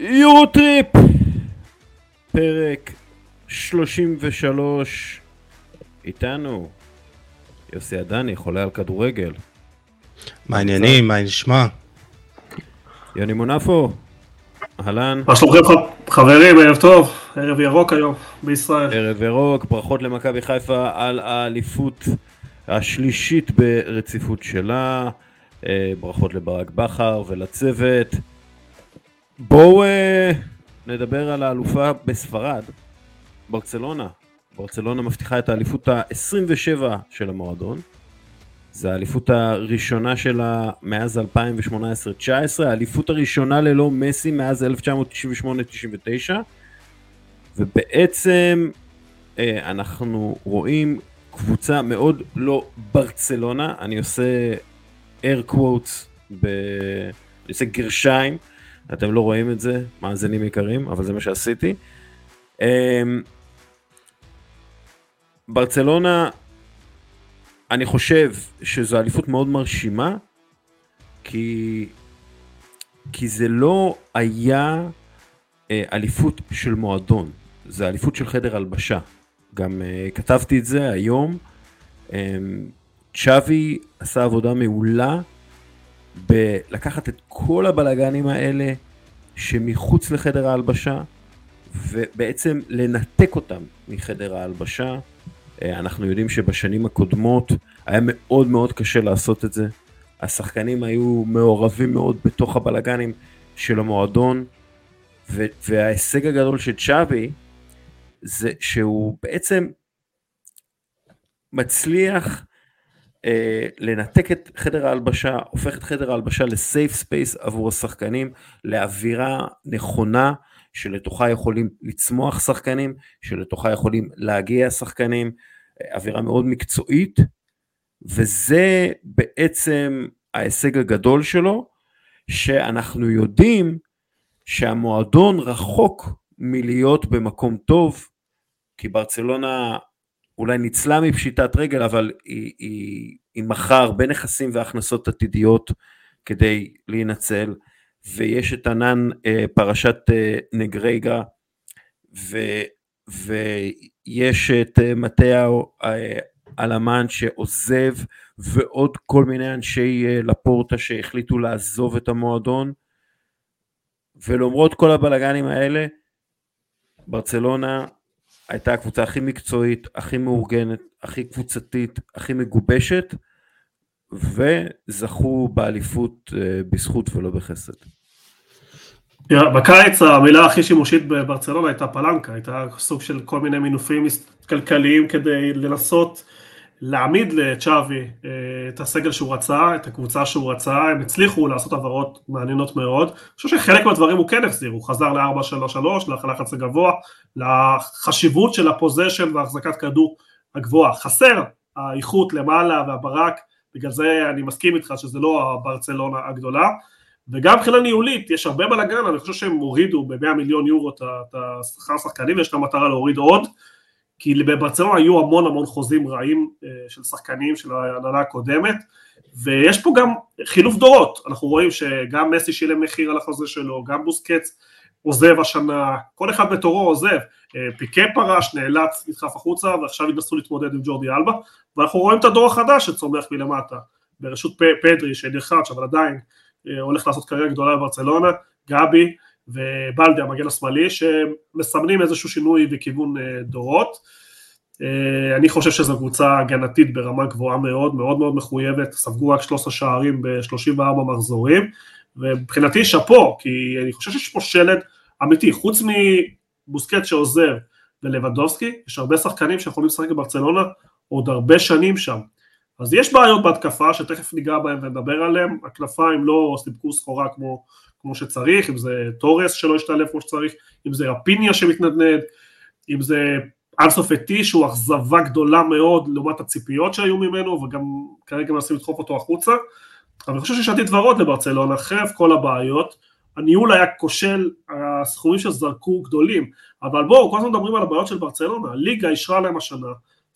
יורוטריפ, פרק 33, איתנו יוסי עדני, חולה על כדורגל. מה העניינים? מה נשמע? יוני מונפו, אהלן. מה שלומכם חברים, ערב טוב, ערב ירוק היום בישראל. ערב ירוק, ברכות למכבי חיפה על האליפות השלישית ברציפות שלה. אה, ברכות לברק בכר ולצוות. בואו אה, נדבר על האלופה בספרד, ברצלונה. ברצלונה מבטיחה את האליפות ה-27 של המועדון. זו האליפות הראשונה שלה מאז 2018-19, האליפות הראשונה ללא מסי מאז 1998-99. ובעצם אה, אנחנו רואים קבוצה מאוד לא ברצלונה, אני עושה air quotes, ב... אני עושה גרשיים, אתם לא רואים את זה, מאזינים יקרים, אבל זה מה שעשיתי. אה, ברצלונה, אני חושב שזו אליפות מאוד מרשימה, כי, כי זה לא היה אה, אליפות של מועדון, זה אליפות של חדר הלבשה. גם uh, כתבתי את זה היום. Um, צ'אבי עשה עבודה מעולה בלקחת את כל הבלגנים האלה שמחוץ לחדר ההלבשה ובעצם לנתק אותם מחדר ההלבשה. Uh, אנחנו יודעים שבשנים הקודמות היה מאוד מאוד קשה לעשות את זה. השחקנים היו מעורבים מאוד בתוך הבלגנים של המועדון וההישג הגדול של צ'אבי זה שהוא בעצם מצליח אה, לנתק את חדר ההלבשה, הופך את חדר ההלבשה ל safe space עבור השחקנים, לאווירה נכונה שלתוכה יכולים לצמוח שחקנים, שלתוכה יכולים להגיע שחקנים, אה, אווירה מאוד מקצועית, וזה בעצם ההישג הגדול שלו, שאנחנו יודעים שהמועדון רחוק מלהיות במקום טוב, כי ברצלונה אולי ניצלה מפשיטת רגל, אבל היא, היא, היא מכרה הרבה נכסים והכנסות עתידיות כדי להינצל, ויש את ענן אה, פרשת אה, נגרייגה, ו, ויש את אה, מטאו אה, אלמן שעוזב, ועוד כל מיני אנשי אה, לפורטה שהחליטו לעזוב את המועדון, ולמרות כל הבלגנים האלה, ברצלונה הייתה הקבוצה הכי מקצועית, הכי מאורגנת, הכי קבוצתית, הכי מגובשת, וזכו באליפות אה, בזכות ולא בחסד. בקיץ המילה הכי שימושית בברצלונה הייתה פלנקה, הייתה סוג של כל מיני מינופים כלכליים כדי לנסות להעמיד לצ'אבי אה, את הסגל שהוא רצה, את הקבוצה שהוא רצה, הם הצליחו לעשות עברות מעניינות מאוד. אני חושב שחלק מהדברים הוא כן החזיר, הוא חזר ל-4-3-3, לחלחץ הגבוה, לחשיבות של הפוזיישן והחזקת כדור הגבוהה. חסר האיכות למעלה והברק, בגלל זה אני מסכים איתך שזה לא הברצלונה הגדולה. וגם מבחינה ניהולית, יש הרבה בלאגן, אני חושב שהם הורידו ב-100 מיליון יורו את השכר השחקנים, ויש להם מטרה להוריד עוד. כי בברצלונה היו המון המון חוזים רעים של שחקנים של ההנהלה הקודמת, ויש פה גם חילוף דורות, אנחנו רואים שגם מסי שילם מחיר על החוזה שלו, גם בוסקץ עוזב השנה, כל אחד בתורו עוזב, פיקה פרש, נאלץ, נדחף החוצה, ועכשיו ינסו להתמודד עם ג'ורדי אלבה, ואנחנו רואים את הדור החדש שצומח מלמטה, בראשות פדרי שנלחץ, אבל עדיין הולך לעשות קריירה גדולה בברצלונה, גבי, ובלדי המגן השמאלי שמסמנים איזשהו שינוי בכיוון דורות. אני חושב שזו קבוצה הגנתית ברמה גבוהה מאוד, מאוד מאוד מחויבת, ספגו רק 13 שערים ב-34 מחזורים, ומבחינתי שאפו, כי אני חושב שיש פה שלד אמיתי, חוץ מבוסקט שעוזר ולבדובסקי, יש הרבה שחקנים שיכולים לשחק בברצלונה עוד הרבה שנים שם. אז יש בעיות בהתקפה שתכף ניגע בהם ונדבר עליהם, הכנפיים לא סיפקו סחורה כמו כמו שצריך, אם זה תורס שלא השתלב כמו שצריך, אם זה רפיניה שמתנדנד, אם זה אנסופטי שהוא אכזבה גדולה מאוד לעומת הציפיות שהיו ממנו, וגם כרגע מנסים לדחוף אותו החוצה. אבל אני חושב שיש עתיד ורוד לברצלונה, חרף כל הבעיות, הניהול היה כושל, הסכומים שזרקו גדולים, אבל בואו, כל הזמן מדברים על הבעיות של ברצלונה, הליגה אישרה להם השנה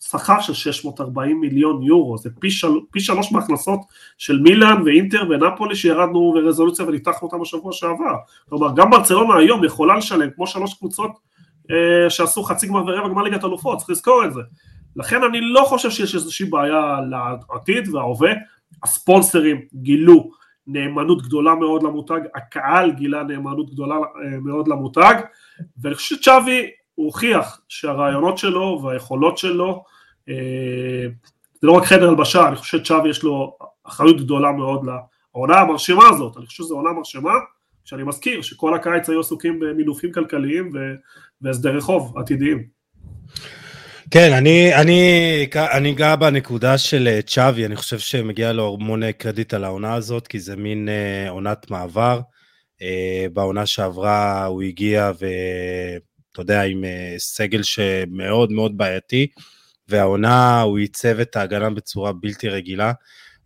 שכר של 640 מיליון יורו, זה פי, של, פי שלוש מהכנסות של מילאן ואינטר ונפולי שירדנו ברזולוציה וניתחנו אותם בשבוע שעבר. כלומר, גם ברצלונה היום יכולה לשלם כמו שלוש קבוצות אה, שעשו חצי גמר ורבע גמר ליגת אלופות, צריך לזכור את זה. לכן אני לא חושב שיש איזושהי בעיה לעתיד וההווה. הספונסרים גילו נאמנות גדולה מאוד למותג, הקהל גילה נאמנות גדולה אה, מאוד למותג, ואני חושב שצ'אבי הוא הוכיח שהרעיונות שלו והיכולות שלו, אה, זה לא רק חדר הלבשה, אני חושב שצ'אבי יש לו אחריות גדולה מאוד לעונה המרשימה הזאת, אני חושב שזו עונה מרשימה, שאני מזכיר שכל הקיץ היו עסוקים במינופים כלכליים והסדרי חוב עתידיים. כן, אני, אני, אני אגע בנקודה של אה, צ'אבי, אני חושב שמגיע לו המון קרדיט על העונה הזאת, כי זה מין אה, עונת מעבר. אה, בעונה שעברה הוא הגיע ואתה יודע, עם אה, סגל שמאוד מאוד בעייתי, והעונה הוא ייצב את ההגנה בצורה בלתי רגילה,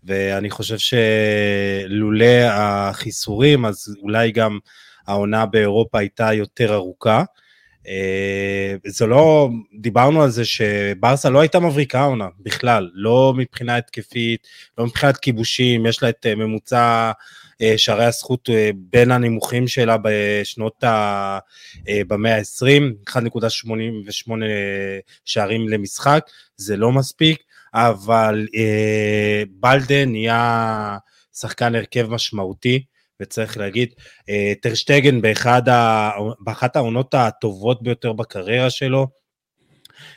ואני חושב שלולא החיסורים, אז אולי גם העונה באירופה הייתה יותר ארוכה. אה, זה לא, דיברנו על זה שברסה לא הייתה מבריקה העונה בכלל, לא מבחינה התקפית, לא מבחינת כיבושים, יש לה את אה, ממוצע שערי הזכות בין הנמוכים שלה בשנות ה... במאה ה-20, 1.88 שערים למשחק, זה לא מספיק, אבל בלדה נהיה שחקן הרכב משמעותי. וצריך להגיד, אה, טרשטגן באחד ה... באחת העונות הטובות ביותר בקריירה שלו,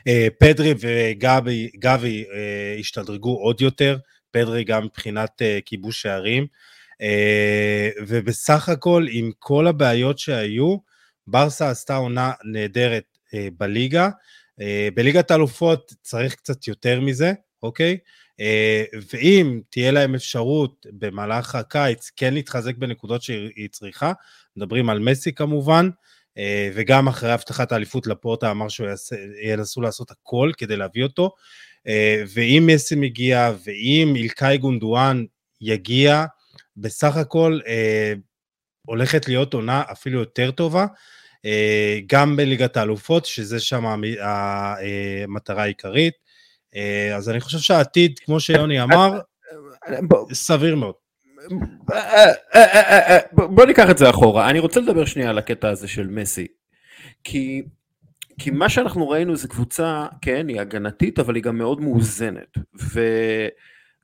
אה, פדרי וגבי אה, השתדרגו עוד יותר, פדרי גם מבחינת כיבוש שערים, ובסך הכל עם כל הבעיות שהיו, ברסה עשתה עונה נהדרת בליגה, בליגת האלופות צריך קצת יותר מזה, אוקיי? אה, ואם תהיה להם אפשרות במהלך הקיץ כן להתחזק בנקודות שהיא צריכה, מדברים על מסי כמובן, אה, וגם אחרי הבטחת האליפות לפורטה אמר שהוא ינסו לעשות הכל כדי להביא אותו, אה, ואם מסי מגיע, ואם אילקאי גונדואן יגיע, בסך הכל הולכת להיות עונה אפילו יותר טובה, גם בליגת האלופות, שזה שם המטרה העיקרית. אה, אז אני חושב שהעתיד, כמו שיוני אמר, סביר מאוד. בוא ניקח את זה אחורה, אני רוצה לדבר שנייה על הקטע הזה של מסי, כי, כי מה שאנחנו ראינו זה קבוצה, כן, היא הגנתית, אבל היא גם מאוד מאוזנת, ו,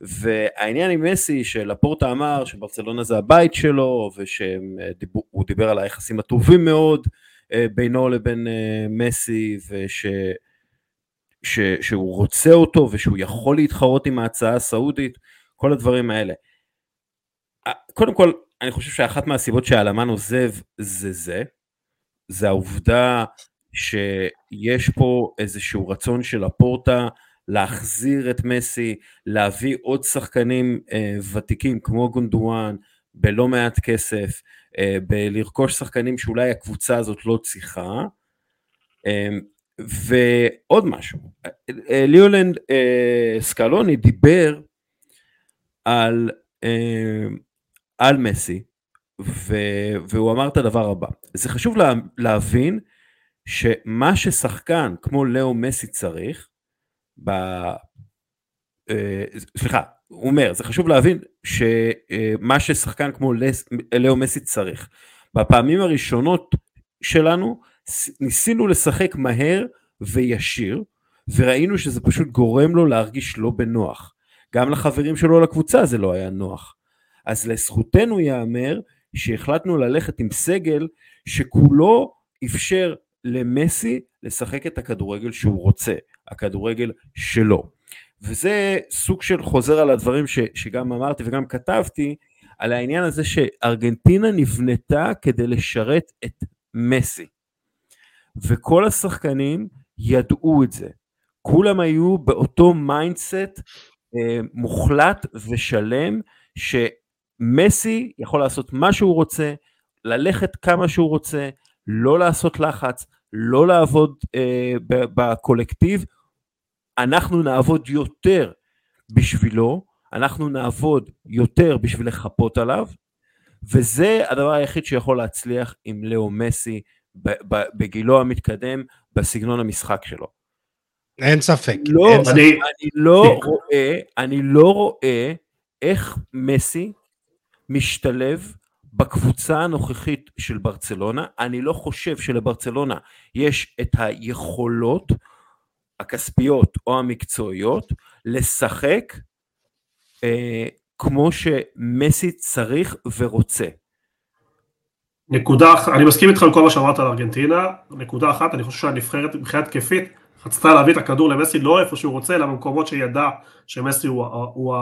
והעניין עם מסי, שלפורטה אמר שברצלונה זה הבית שלו, ושהוא דיבר על היחסים הטובים מאוד אה, בינו לבין אה, מסי, וש... ש, שהוא רוצה אותו ושהוא יכול להתחרות עם ההצעה הסעודית, כל הדברים האלה. קודם כל, אני חושב שאחת מהסיבות שהאלמן עוזב זה זה, זה העובדה שיש פה איזשהו רצון של הפורטה להחזיר את מסי, להביא עוד שחקנים אה, ותיקים כמו גונדואן, בלא מעט כסף, אה, בלרכוש שחקנים שאולי הקבוצה הזאת לא צריכה. אה, ועוד משהו, ליאולנד אה, סקלוני דיבר על, אה, על מסי, והוא אמר את הדבר הבא, זה חשוב לה, להבין שמה ששחקן כמו לאו מסי צריך, ב, אה, סליחה, הוא אומר, זה חשוב להבין שמה ששחקן כמו לאו מסי צריך, בפעמים הראשונות שלנו ניסינו לשחק מהר וישיר, וראינו שזה פשוט גורם לו להרגיש לא בנוח. גם לחברים שלו לקבוצה זה לא היה נוח. אז לזכותנו ייאמר שהחלטנו ללכת עם סגל שכולו אפשר למסי לשחק את הכדורגל שהוא רוצה, הכדורגל שלו. וזה סוג של חוזר על הדברים ש, שגם אמרתי וגם כתבתי, על העניין הזה שארגנטינה נבנתה כדי לשרת את מסי. וכל השחקנים ידעו את זה. כולם היו באותו mindset אה, מוחלט ושלם, שמסי יכול לעשות מה שהוא רוצה, ללכת כמה שהוא רוצה, לא לעשות לחץ, לא לעבוד אה, בקולקטיב, אנחנו נעבוד יותר בשבילו, אנחנו נעבוד יותר בשביל לחפות עליו, וזה הדבר היחיד שיכול להצליח עם לאו מסי בגילו המתקדם, בסגנון המשחק שלו. אין ספק. לא, אין ספק. אני- אני לא. רואה, אני לא רואה איך מסי משתלב בקבוצה הנוכחית של ברצלונה. אני לא חושב שלברצלונה יש את היכולות הכספיות או המקצועיות לשחק אה, כמו שמסי צריך ורוצה. נקודה, אח- אני מסכים איתך עם כל מה שאמרת על ארגנטינה, נקודה אחת, אני חושב שהנבחרת מבחינה התקפית רצתה להביא את הכדור למסי לא איפה שהוא רוצה, אלא במקומות שידע שמסי הוא, הוא, הוא,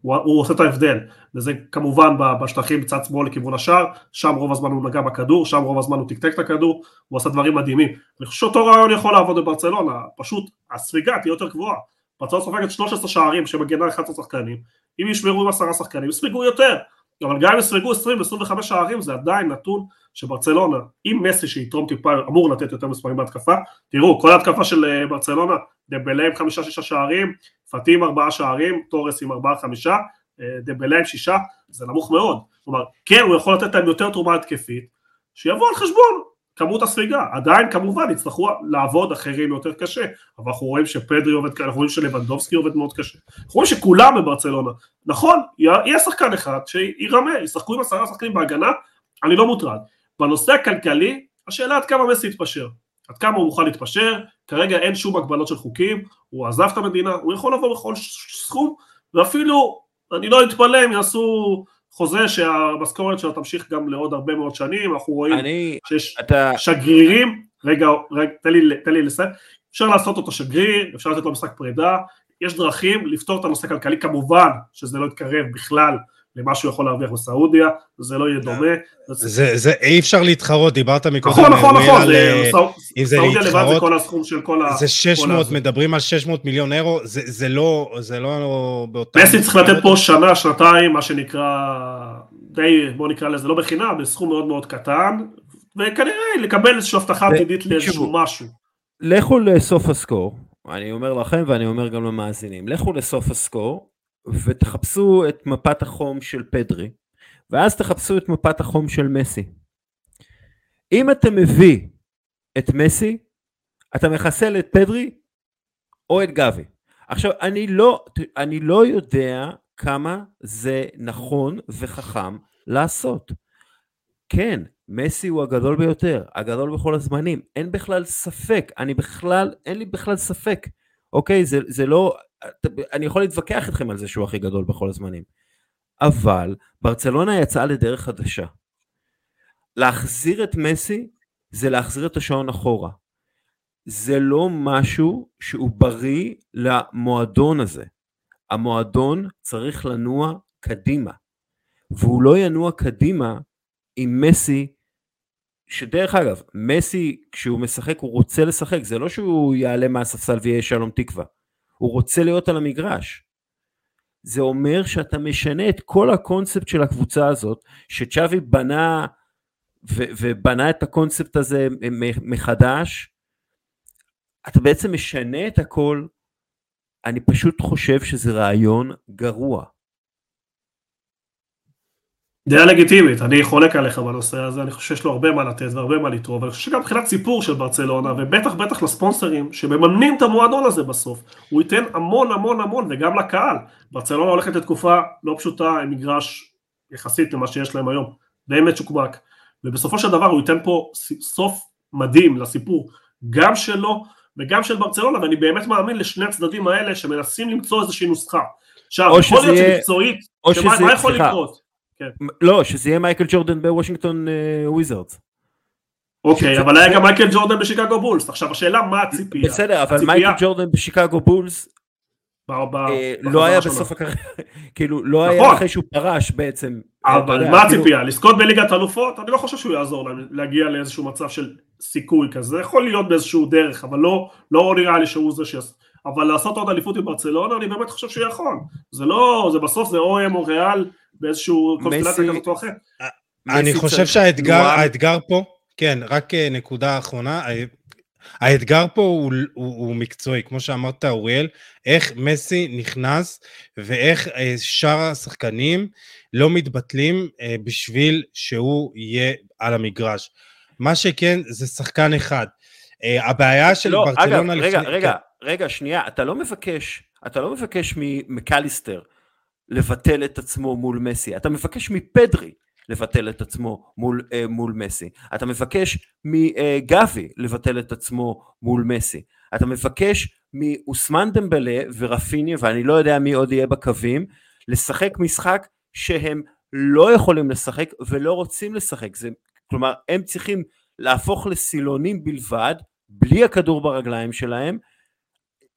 הוא, הוא עושה את ההבדל, וזה כמובן בשטחים בצד שמאל לכיוון השער, שם רוב הזמן הוא נגע בכדור, שם רוב הזמן הוא תקתק את הכדור, הוא עשה דברים מדהימים. אני חושב שאותו רעיון יכול לעבוד בברצלונה, פשוט הספיגה תהיה יותר גבוהה. ברצלונה סופגת 13 שערים שמגנה 11 שחקנים, אם ישמרו עם 10 שחקנים, יספגו יותר. אבל גם אם יספגו 20 ו-25 שערים זה עדיין נתון שברצלונה, עם מסי שיתרום טיפה, אמור לתת יותר מספרים בהתקפה, תראו, כל ההתקפה של אה, ברצלונה, דבלה עם חמישה שישה שערים, פאטי עם ארבעה שערים, תורס עם ארבעה חמישה, אה, דבלה עם שישה, זה נמוך מאוד. כלומר, כן, הוא יכול לתת להם יותר תרומה התקפית, שיבוא על חשבון כמות הספיגה. עדיין כמובן יצטרכו לעבוד אחרים יותר קשה, אבל אנחנו רואים שפדרי עובד, אנחנו רואים שלבנדובסקי עובד מאוד קשה. אנחנו רואים שכולם בברצלונה, נכון, יהיה שחקן אחד שירמה, ישחקו עם עשרה שחקנים בהגנה, אני לא מוטרד. בנושא הכלכלי, השאלה עד כמה מסי יתפשר. עד כמה הוא מוכן להתפשר, כרגע אין שום הגבלות של חוקים, הוא עזב את המדינה, הוא יכול לבוא בכל סכום, ואפילו, אני לא אתפלא אם יעשו חוזה שהמשכורת שלו תמשיך גם לעוד הרבה מאוד שנים, אנחנו רואים אני, שיש אתה, שגרירים, רגע, רגע, תן לי, תן לי לסיים, אפשר לעשות אותו שגריר, אפשר לתת לו משחק פרידה, יש דרכים לפתור את הנושא הכלכלי, כמובן שזה לא יתקרב בכלל למה שהוא יכול להרוויח בסעודיה, זה לא יהיה דומה. זה, זה, אי אפשר להתחרות, דיברת מקודם, נכון, נכון, נכון, אה, סעו- אם זה סעודיה לבד זה להתחרות, כל הסכום של כל ה... זה 600, הזה. מדברים על 600 מיליון אירו, זה, זה לא, זה לא באותה... מסי צריך לתת פה שנה, שנתיים, מה שנקרא, די, בוא נקרא לזה, לא בחינם, בסכום מאוד מאוד קטן, וכנראה לקבל איזושהי הבטחה עתידית לאיזשהו משהו. לכו לסוף הסקור, אני אומר לכם ואני אומר גם למאזינים, לכו לסוף הסקור ותחפשו את מפת החום של פדרי, ואז תחפשו את מפת החום של מסי. אם אתה מביא את מסי, אתה מחסל את פדרי או את גבי. עכשיו, אני לא, אני לא יודע כמה זה נכון וחכם לעשות. כן, מסי הוא הגדול ביותר, הגדול בכל הזמנים, אין בכלל ספק, אני בכלל, אין לי בכלל ספק, אוקיי? זה, זה לא, אני יכול להתווכח איתכם על זה שהוא הכי גדול בכל הזמנים. אבל ברצלונה יצאה לדרך חדשה. להחזיר את מסי זה להחזיר את השעון אחורה. זה לא משהו שהוא בריא למועדון הזה. המועדון צריך לנוע קדימה, והוא לא ינוע קדימה עם מסי, שדרך אגב, מסי כשהוא משחק הוא רוצה לשחק, זה לא שהוא יעלה מהספסל ויהיה שלום תקווה, הוא רוצה להיות על המגרש. זה אומר שאתה משנה את כל הקונספט של הקבוצה הזאת, שצ'אבי בנה ו- ובנה את הקונספט הזה מחדש, אתה בעצם משנה את הכל, אני פשוט חושב שזה רעיון גרוע. דעה לגיטימית, אני חולק עליך בנושא הזה, אני חושב שיש לו הרבה מה לתת והרבה מה לתרום, ואני חושב שגם מבחינת סיפור של ברצלונה, ובטח בטח לספונסרים שמממנים את המועדון הזה בסוף, הוא ייתן המון המון המון, וגם לקהל. ברצלונה הולכת לתקופה לא פשוטה עם מגרש יחסית למה שיש להם היום, די מצ'וקמק, ובסופו של דבר הוא ייתן פה סוף מדהים לסיפור, גם שלו וגם של ברצלונה, ואני באמת מאמין לשני הצדדים האלה שמנסים למצוא איזושהי נוסחה. עכשיו, יכול להיות יהיה- שמקצועית, או שמה שזה- מה יכול סליחה. לקרות? לא, שזה יהיה מייקל ג'ורדן בוושינגטון אה, וויזרדס. אוקיי, אבל היה גם מייקל ג'ורדן בשיקגו בולס, עכשיו השאלה מה הציפייה. בסדר, אבל מייקל ג'ורדן בשיקגו בולס אה, לא היה. בסוף הקריירה, כאילו לא היה נכון. אחרי שהוא פרש בעצם. אתה אבל מה כאילו- הציפייה? לזכות בליגת אלופות? אני לא חושב שהוא יעזור להם להגיע לאיזשהו מצב של סיכוי כזה, יכול להיות באיזשהו דרך, אבל לא לא נראה לי שהוא זה שיעשה. אבל לעשות עוד אליפות עם ברצלונה, אני באמת חושב שהוא יכול. זה לא, זה בסוף זה או הם או ריאל באיזשהו קונסטלציה כזאת או אחרת. אני מסי חושב שהאתגר פה, כן, רק אה, נקודה אחרונה, האתגר פה הוא, הוא, הוא מקצועי, כמו שאמרת אוריאל, איך מסי נכנס ואיך אה, שאר השחקנים לא מתבטלים אה, בשביל שהוא יהיה על המגרש. מה שכן, זה שחקן אחד. אה, הבעיה של לא, ברצלונה אגב, רגע, לפני- רגע, כן. רגע, שנייה, אתה לא מבקש, אתה לא מבקש ממקליסטר לבטל את עצמו מול מסי, אתה מבקש מפדרי לבטל את עצמו מול, אה, מול מסי, אתה מבקש מגבי לבטל את עצמו מול מסי, אתה מבקש מאוסמן דמבלה ורפיניה, ואני לא יודע מי עוד יהיה בקווים, לשחק משחק שהם לא יכולים לשחק ולא רוצים לשחק, זה, כלומר הם צריכים להפוך לסילונים בלבד, בלי הכדור ברגליים שלהם,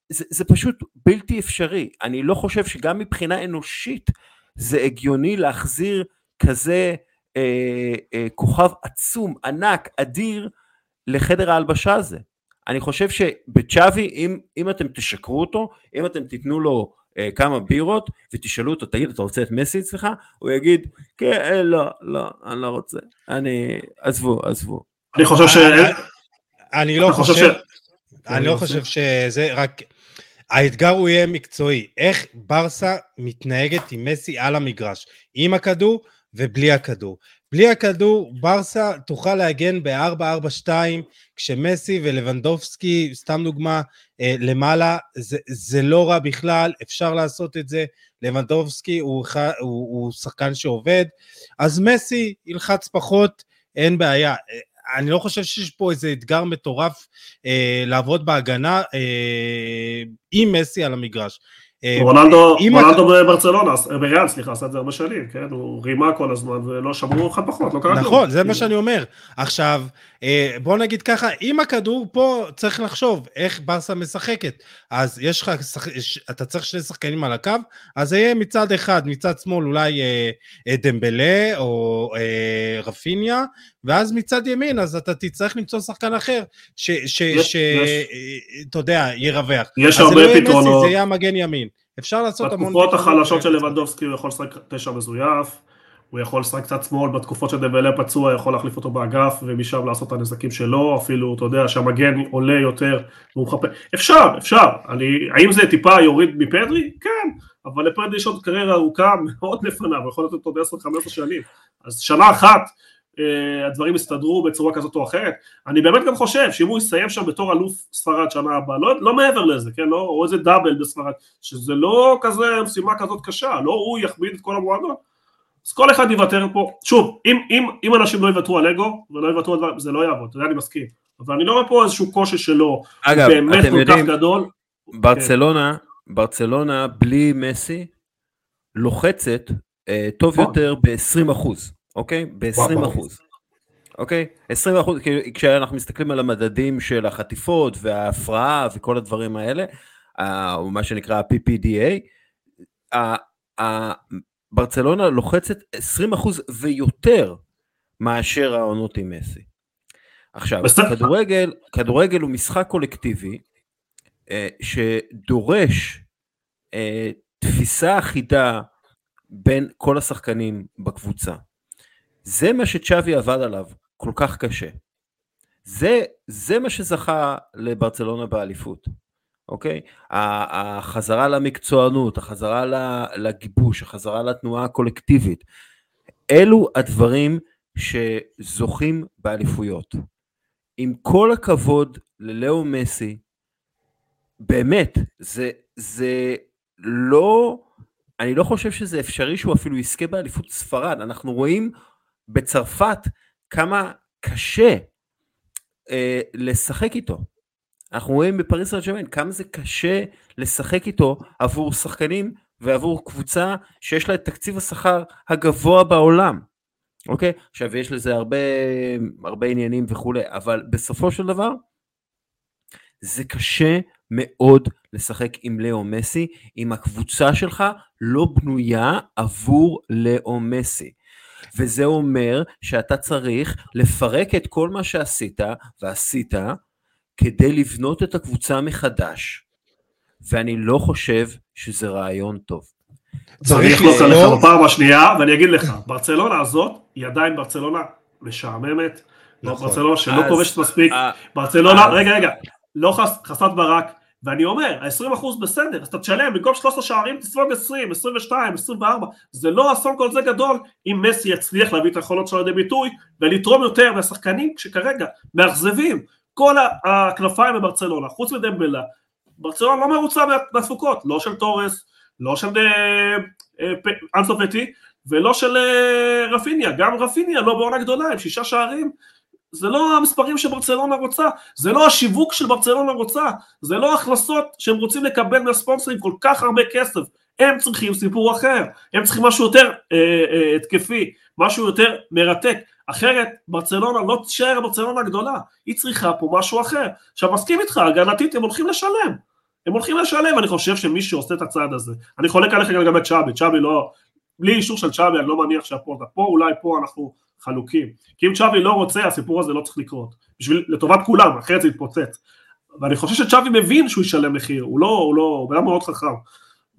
זה, זה פשוט בלתי אפשרי. אני לא חושב שגם מבחינה אנושית זה הגיוני להחזיר כזה אה, אה, כוכב עצום, ענק, אדיר, לחדר ההלבשה הזה. אני חושב שבצ'אבי, אם, אם אתם תשקרו אותו, אם אתם תיתנו לו אה, כמה בירות ותשאלו אותו, תגיד, אתה רוצה את מסי אצלך? הוא יגיד, כן, אה, לא, לא, אני לא רוצה. אני, עזבו, עזבו. אני חושב ש... אני לא חושב... אני לא חושב שזה רק... האתגר הוא יהיה מקצועי. איך ברסה מתנהגת עם מסי על המגרש, עם הכדור ובלי הכדור. בלי הכדור, ברסה תוכל להגן ב-4-4-2, כשמסי ולבנדובסקי, סתם דוגמה, אה, למעלה, זה, זה לא רע בכלל, אפשר לעשות את זה. לבנדובסקי הוא, הוא, הוא שחקן שעובד, אז מסי ילחץ פחות, אין בעיה. אני לא חושב שיש פה איזה אתגר מטורף אה, לעבוד בהגנה אה, עם מסי על המגרש. אה, רונלדו, רונלדו בברצלונה, בריאל סליחה, עשה את זה הרבה שנים, כן? הוא רימה כל הזמן ולא שמרו אחד פחות, לא קרה כלום. נכון, זה מה שאני אומר. עכשיו, אה, בוא נגיד ככה, אם הכדור פה, צריך לחשוב איך ברסה משחקת. אז יש לך, אתה צריך שני שחקנים על הקו, אז זה יהיה מצד אחד, מצד שמאל אולי אה, דמבלה או רפיניה, ואז מצד ימין, אז אתה תצטרך למצוא שחקן אחר, שאתה יודע, ירווח. יש הרבה פתרונות. זה יהיה המגן ימין. אפשר לעשות המון... בתקופות החלשות של לבנדובסקי הוא יכול לשחק תשע מזויף, הוא יכול לשחק קצת שמאל, בתקופות שדבלה פצוע יכול להחליף אותו באגף ומשם לעשות את הנזקים שלו, אפילו, אתה יודע, שהמגן עולה יותר והוא מחפה. אפשר, אפשר. אני, האם זה טיפה יוריד מפדרי? כן, אבל לפדרי יש עוד קריירה ארוכה מאוד לפניו, יכול לתת עוד 10-15 שנים. אז שנה אחת הדברים יסתדרו בצורה כזאת או אחרת. אני באמת גם חושב שאם הוא יסיים שם בתור אלוף ספרד שנה הבאה, לא, לא מעבר לזה, כן, לא, או איזה דאבל בספרד, שזה לא כזה משימה כזאת קשה, לא הוא יכביד את כל המועדון. אז כל אחד יוותר פה, שוב, אם, אם, אם אנשים לא יוותרו על אגו ולא יוותרו על דברים, זה לא יעבוד, אתה יודע, אני מסכים. אבל אני לא רואה פה איזשהו קושי שלו, אגב, באמת כל יודעים, כך גדול. ברצלונה, כן. ברצלונה בלי מסי לוחצת אה, טוב נכון. יותר ב-20 אחוז. אוקיי? ב-20 אחוז. אוקיי? 20 אחוז, כשאנחנו מסתכלים על המדדים של החטיפות וההפרעה וכל הדברים האלה, או מה שנקרא ה-PPDA, ברצלונה לוחצת 20 אחוז ויותר מאשר העונות עם מסי. עכשיו, כדורגל, כדורגל הוא משחק קולקטיבי אה, שדורש אה, תפיסה אחידה בין כל השחקנים בקבוצה. זה מה שצ'אבי עבד עליו כל כך קשה. זה, זה מה שזכה לברצלונה באליפות, אוקיי? החזרה למקצוענות, החזרה לגיבוש, החזרה לתנועה הקולקטיבית, אלו הדברים שזוכים באליפויות. עם כל הכבוד ללאו מסי, באמת, זה, זה לא, אני לא חושב שזה אפשרי שהוא אפילו יזכה באליפות ספרד, אנחנו רואים בצרפת כמה קשה אה, לשחק איתו. אנחנו רואים בפריס סן כמה זה קשה לשחק איתו עבור שחקנים ועבור קבוצה שיש לה את תקציב השכר הגבוה בעולם. אוקיי? עכשיו יש לזה הרבה, הרבה עניינים וכולי, אבל בסופו של דבר זה קשה מאוד לשחק עם לאו מסי, אם הקבוצה שלך לא בנויה עבור לאו מסי. וזה אומר שאתה צריך לפרק את כל מה שעשית ועשית כדי לבנות את הקבוצה מחדש. ואני לא חושב שזה רעיון טוב. צריך לחלוק עליך בפעם השנייה, ואני אגיד לך, ברצלונה הזאת היא עדיין ברצלונה משעממת, נכון. ברצלונה שלא כובשת מספיק, ברצלונה, רגע רגע, לא חסרת ברק, ואני אומר, ה-20% בסדר, אז אתה תשלם, במקום 13 שערים תספוג 20, 22, 24, זה לא אסון כל זה גדול אם מסי יצליח להביא את היכולות שלו לידי ביטוי ולתרום יותר מהשחקנים שכרגע מאכזבים, כל הכנפיים בברצלונה, חוץ מדמבלה, ברצלונה לא מרוצה מהתפוקות, לא של תורס, לא של אנסופטי ולא של רפיניה, גם רפיניה לא בעונה גדולה, עם שישה שערים, זה לא המספרים שברצלונה רוצה, זה לא השיווק של ברצלונה רוצה, זה לא הכנסות שהם רוצים לקבל מהספונסרים כל כך הרבה כסף, הם צריכים סיפור אחר, הם צריכים משהו יותר אה, אה, התקפי, משהו יותר מרתק, אחרת ברצלונה לא תישאר ברצלונה גדולה, היא צריכה פה משהו אחר. עכשיו מסכים איתך, הגנתית הם הולכים לשלם, הם הולכים לשלם, אני חושב שמי שעושה את הצעד הזה, אני חולק עליך גם את צ'אבי, צ'אבי לא, בלי אישור של צ'אבי אני לא מניח שהפועל, פה אולי פה אנחנו חלוקים, כי אם צ'אבי לא רוצה הסיפור הזה לא צריך לקרות, בשביל, לטובת כולם, אחרת זה יתפוצץ, ואני חושב שצ'אבי מבין שהוא ישלם מחיר, הוא לא, הוא לא, הוא בן מאוד חכם,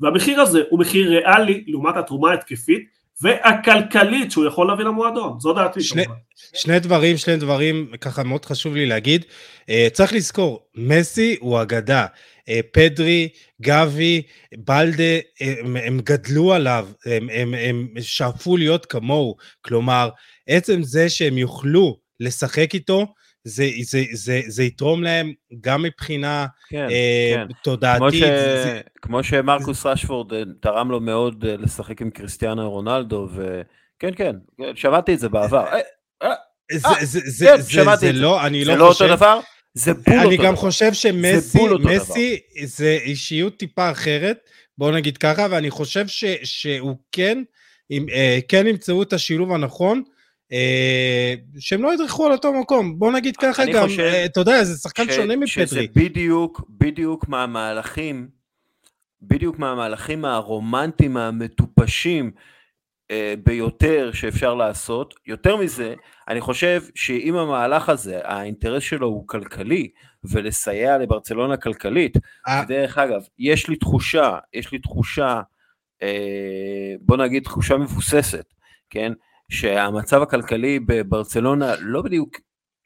והמחיר הזה הוא מחיר ריאלי לעומת התרומה ההתקפית והכלכלית שהוא יכול להביא למועדון, זו דעתי שני, כמובן. שני דברים, שני דברים, ככה מאוד חשוב לי להגיד. Uh, צריך לזכור, מסי הוא אגדה. Uh, פדרי, גבי, בלדה, הם, הם גדלו עליו, הם, הם, הם שאפו להיות כמוהו. כלומר, עצם זה שהם יוכלו לשחק איתו, זה, זה, זה, זה יתרום להם גם מבחינה כן, אה, כן. תודעתית. כמו, ש... זה... כמו שמרקוס רשפורד אה, תרם לו מאוד אה, לשחק עם קריסטיאנו רונלדו, וכן, כן, שמעתי את זה בעבר. אה, זה, זה, זה, כן, זה, זה, זה לא, אני לא, לא חושב... אותו דבר? זה בול אותו דבר. אני גם חושב שמסי, מסי זה אישיות טיפה אחרת, בוא נגיד ככה, ואני חושב ש, שהוא כן, אם, כן ימצאו את השילוב הנכון, שהם לא ידרכו על אותו מקום. בוא נגיד ככה גם, חושב, אה, אתה יודע, זה שחקן ש, שונה מפטרי. שזה בדיוק, בדיוק מהמהלכים, בדיוק מהמהלכים הרומנטיים, המטופשים אה, ביותר שאפשר לעשות. יותר מזה, אני חושב שאם המהלך הזה, האינטרס שלו הוא כלכלי, ולסייע לברצלונה כלכלית, דרך אגב, יש לי תחושה, יש לי תחושה, בוא נגיד תחושה מבוססת, כן? שהמצב הכלכלי בברצלונה לא בדיוק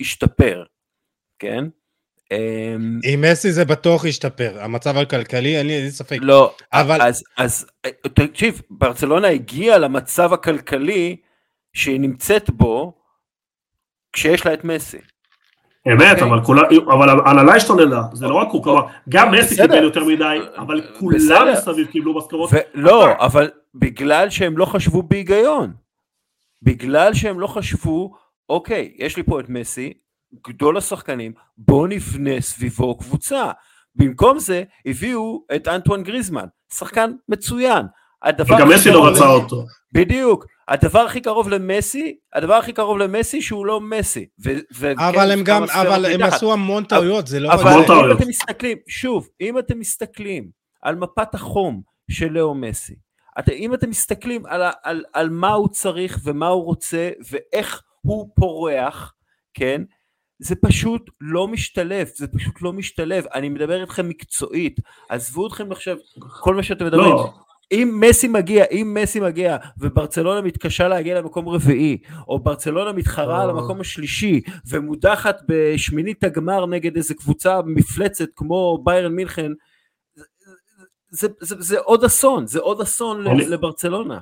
השתפר, כן? אמ, עם מסי זה בטוח השתפר, המצב הכלכלי, אין לי ספק. לא, אבל... אז, אז תקשיב, ברצלונה הגיעה למצב הכלכלי שהיא נמצאת בו כשיש לה את מסי. אמת, אוקיי? אבל כולה, אבל הנהלה השתוללה, זה לא רק הוא, כלומר, גם מסי קיבל יותר מדי, אבל כולם מסביב קיבלו משכורות. לא, אבל בגלל שהם לא חשבו בהיגיון. בגלל שהם לא חשבו, אוקיי, יש לי פה את מסי, גדול השחקנים, בואו נבנה סביבו קבוצה. במקום זה הביאו את אנטואן גריזמן, שחקן מצוין. וגם מסי לא רצה אותו. בדיוק. הדבר הכי קרוב למסי, הדבר הכי קרוב למסי שהוא לא מסי. ו- ו- אבל הם גם, אבל הם עשו המון טעויות, זה לא... אבל אם אתם מסתכלים, שוב, אם אתם מסתכלים על מפת החום של לאו מסי, את, אם אתם מסתכלים על, על, על מה הוא צריך ומה הוא רוצה ואיך הוא פורח, כן? זה פשוט לא משתלב, זה פשוט לא משתלב. אני מדבר איתכם מקצועית, עזבו אתכם עכשיו כל מה שאתם מדברים. לא. אם מסי מגיע, אם מסי מגיע וברצלונה מתקשה להגיע למקום רביעי, או ברצלונה מתחרה על המקום השלישי ומודחת בשמינית הגמר נגד איזה קבוצה מפלצת כמו ביירן מינכן, זה, זה, זה עוד אסון, זה עוד אסון אני, לברצלונה.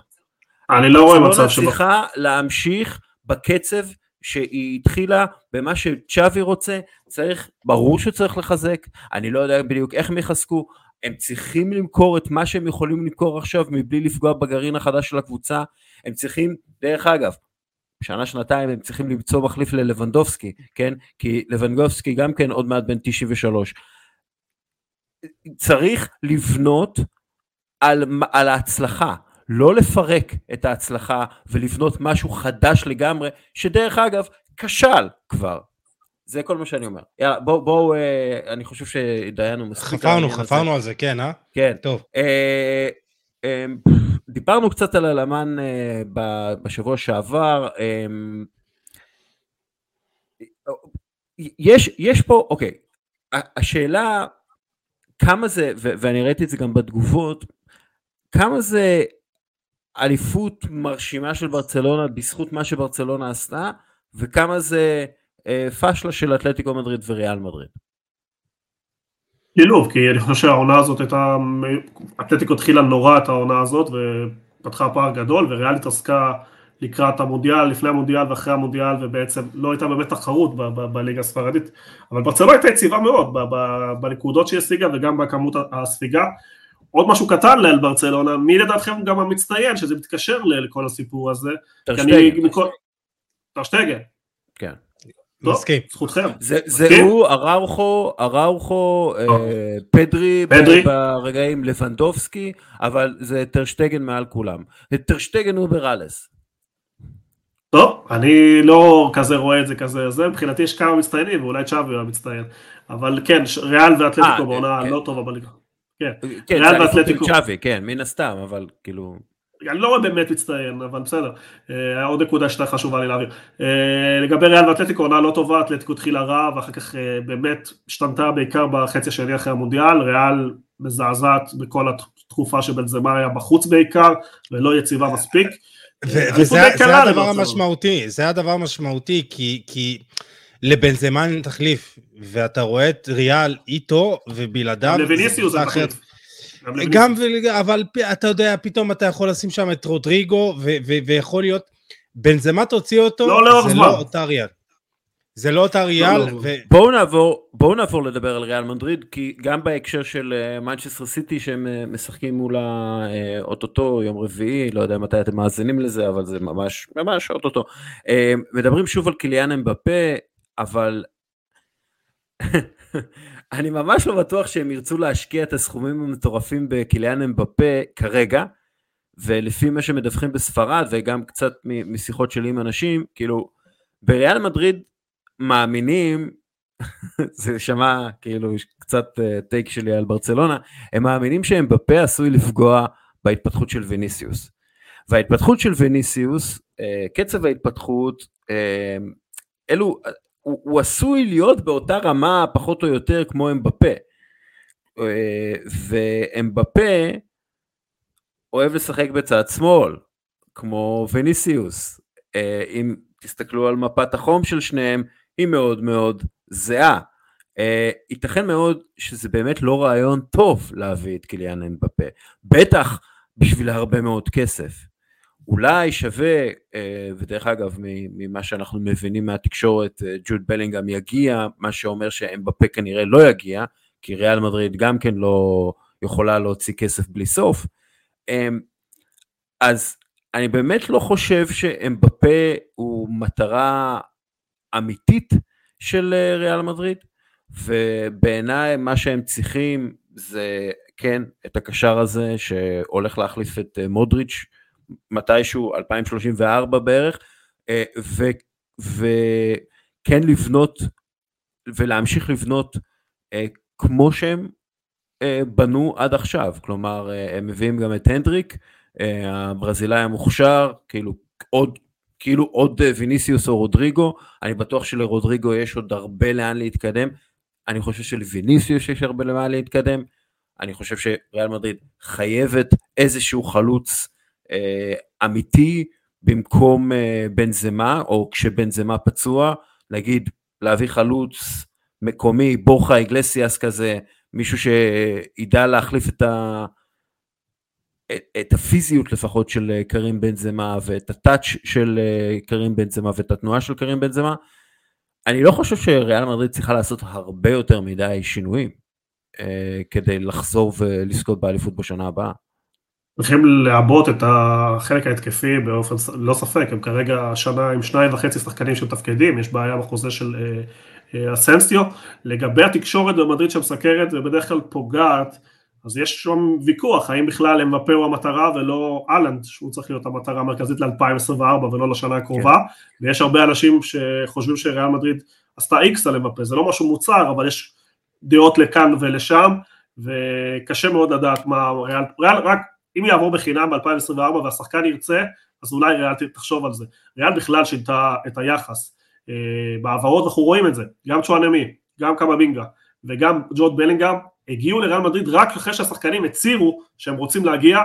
אני לא רואה מצב שבו... ברצלונה צריכה להמשיך בקצב שהיא התחילה במה שצ'אבי רוצה, צריך, ברור שצריך לחזק, אני לא יודע בדיוק איך הם יחזקו, הם צריכים למכור את מה שהם יכולים למכור עכשיו מבלי לפגוע בגרעין החדש של הקבוצה, הם צריכים, דרך אגב, שנה שנתיים הם צריכים למצוא מחליף ללבנדובסקי, כן? כי לבנדובסקי גם כן עוד מעט בן 93. צריך לבנות על, על ההצלחה, לא לפרק את ההצלחה ולבנות משהו חדש לגמרי, שדרך אגב, כשל כבר. זה כל מה שאני אומר. יאללה, בואו, בוא, אה, אני חושב שדיינו מספיק. חפרנו, חפרנו על זה, כן, אה? כן. טוב. אה, אה, דיברנו קצת על הלמן אה, בשבוע שעבר. אה, יש, יש פה, אוקיי, השאלה כמה זה, ו- ואני ראיתי את זה גם בתגובות, כמה זה אליפות מרשימה של ברצלונה בזכות מה שברצלונה עשתה, וכמה זה אה, פשלה של אתלטיקו מדריד וריאל מדריד. שילוב, כי אני חושב שהעונה הזאת הייתה, אתלטיקו התחילה נורא את העונה הזאת ופתחה פער גדול, וריאל התעסקה לקראת המונדיאל, לפני המונדיאל ואחרי המונדיאל, ובעצם לא הייתה באמת תחרות בליגה הספרדית, אבל ברצלונה הייתה יציבה מאוד בנקודות שהיא השיגה וגם בכמות הספיגה. עוד משהו קטן על ברצלונה, מי לדעתכם גם המצטיין, שזה מתקשר לכל הסיפור הזה. טרשטגן. טרשטגן. כן. מסכים. זכותכם. זה הוא, אראוכו, אראוכו, אה, פדרי, ברגעים לבנדובסקי, אבל זה טרשטגן מעל כולם. טרשטגן הוא בראלס. טוב, אני לא כזה רואה את זה כזה, זה מבחינתי יש כמה מצטיינים, ואולי צ'אבי הוא המצטיין, אבל כן, ריאל ואתלטיקו אה, בעונה כן. לא טובה בליגה. כן, כן ריאל ואתלטיקו. צ'אבי, כן, מן הסתם, אבל כאילו... אני לא רואה באמת מצטיין, אבל בסדר. אה, עוד נקודה שהייתה חשובה לי להעביר. אה, לגבי ריאל ואתלטיקו, עונה לא טובה, אתלטיקו התחילה רע, ואחר כך אה, באמת השתנתה בעיקר בחצי השני אחרי המונדיאל, ריאל מזעזעת בכל התקופה שבנזמה היה בחוץ בעיקר, ולא יציבה מספיק. וזה הדבר המשמעותי, זה הדבר המשמעותי, כי לבנזמה אין תחליף, ואתה רואה את ריאל איתו ובלעדיו. לוויניסיוס זה תחליף. גם, אבל אתה יודע, פתאום אתה יכול לשים שם את רודריגו, ויכול להיות, בנזמה תוציא אותו, לא זה לא אותה ריאל. זה לא אותה ריאל. לא, לא, ו... בואו נעבור, בואו נעבור לדבר על ריאל מדריד, כי גם בהקשר של מנצ'סטר uh, סיטי שהם uh, משחקים מול האוטוטו יום רביעי, לא יודע מתי אתם מאזינים לזה, אבל זה ממש, ממש אוטוטו. Uh, מדברים שוב על קיליאן אמבפה, אבל אני ממש לא בטוח שהם ירצו להשקיע את הסכומים המטורפים בקיליאן אמבפה כרגע, ולפי מה שמדווחים בספרד, וגם קצת משיחות שלי עם אנשים, כאילו, בריאל מדריד מאמינים, זה שמע כאילו קצת טייק שלי על ברצלונה, הם מאמינים שהם בפה עשוי לפגוע בהתפתחות של וניסיוס. וההתפתחות של וניסיוס, אה, קצב ההתפתחות, אה, אלו, הוא, הוא עשוי להיות באותה רמה פחות או יותר כמו אמבפה. אה, ואמבפה אוהב לשחק בצד שמאל, כמו וניסיוס. אה, אם תסתכלו על מפת החום של שניהם, היא מאוד מאוד זהה. Uh, ייתכן מאוד שזה באמת לא רעיון טוב להביא את קיליאן אמבפה, בטח בשביל הרבה מאוד כסף. אולי שווה, אה, ודרך אגב, ממה שאנחנו מבינים מהתקשורת, אה, ג'וד בלינגהם יגיע, מה שאומר שאמבפה כנראה לא יגיע, כי ריאל מדריד גם כן לא יכולה להוציא כסף בלי סוף. אמ, אז אני באמת לא חושב שאמבפה הוא מטרה אמיתית של אה, ריאל מדריד, ובעיניי מה שהם צריכים זה כן את הקשר הזה שהולך להחליף את מודריץ', מתישהו 2034 בערך, אה, ו, וכן לבנות ולהמשיך לבנות אה, כמו שהם אה, בנו עד עכשיו, כלומר הם מביאים גם את הנדריק, הברזילאי המוכשר, כאילו עוד, כאילו עוד ויניסיוס או רודריגו, אני בטוח שלרודריגו יש עוד הרבה לאן להתקדם, אני חושב שלוויניסיוס יש הרבה לאן להתקדם, אני חושב שריאל מדריד חייבת איזשהו חלוץ אה, אמיתי במקום אה, בנזמה, או כשבנזמה פצוע, נגיד להביא חלוץ מקומי, בורחה אגלסיאס כזה, מישהו שידע להחליף את, ה... את הפיזיות לפחות של אה, קרים בנזמה ואת הטאץ' של קרים בנזמה ואת התנועה של קרים בנזמה. אני לא חושב שריאל מדריד צריכה לעשות הרבה יותר מדי שינויים אה, כדי לחזור ולזכות באליפות בשנה הבאה. צריכים לעבות את החלק ההתקפי באופן, לא ספק, הם כרגע השנה עם שניים וחצי שחקנים שמתפקדים, יש בעיה בחוזה של אה, אה, אסנסיו. לגבי התקשורת במדריד שמסקרת ובדרך כלל פוגעת, אז יש שם ויכוח, האם בכלל אמבפה הוא המטרה ולא אהלנד, שהוא צריך להיות המטרה המרכזית ל-2024 ולא לשנה הקרובה, כן. ויש הרבה אנשים שחושבים שריאל מדריד עשתה איקס על אמבפה, זה לא משהו מוצהר, אבל יש דעות לכאן ולשם, וקשה מאוד לדעת מה ריאל, ריאל רק אם יעבור בחינם ב-2024 והשחקן ירצה, אז אולי ריאל תחשוב על זה. ריאל בכלל שינתה את היחס. אה, בהעברות אנחנו רואים את זה, גם צ'ואנמי, גם קמבינגה וגם ג'וד בלינגהם הגיעו לריאל מדריד רק אחרי שהשחקנים הצהירו שהם רוצים להגיע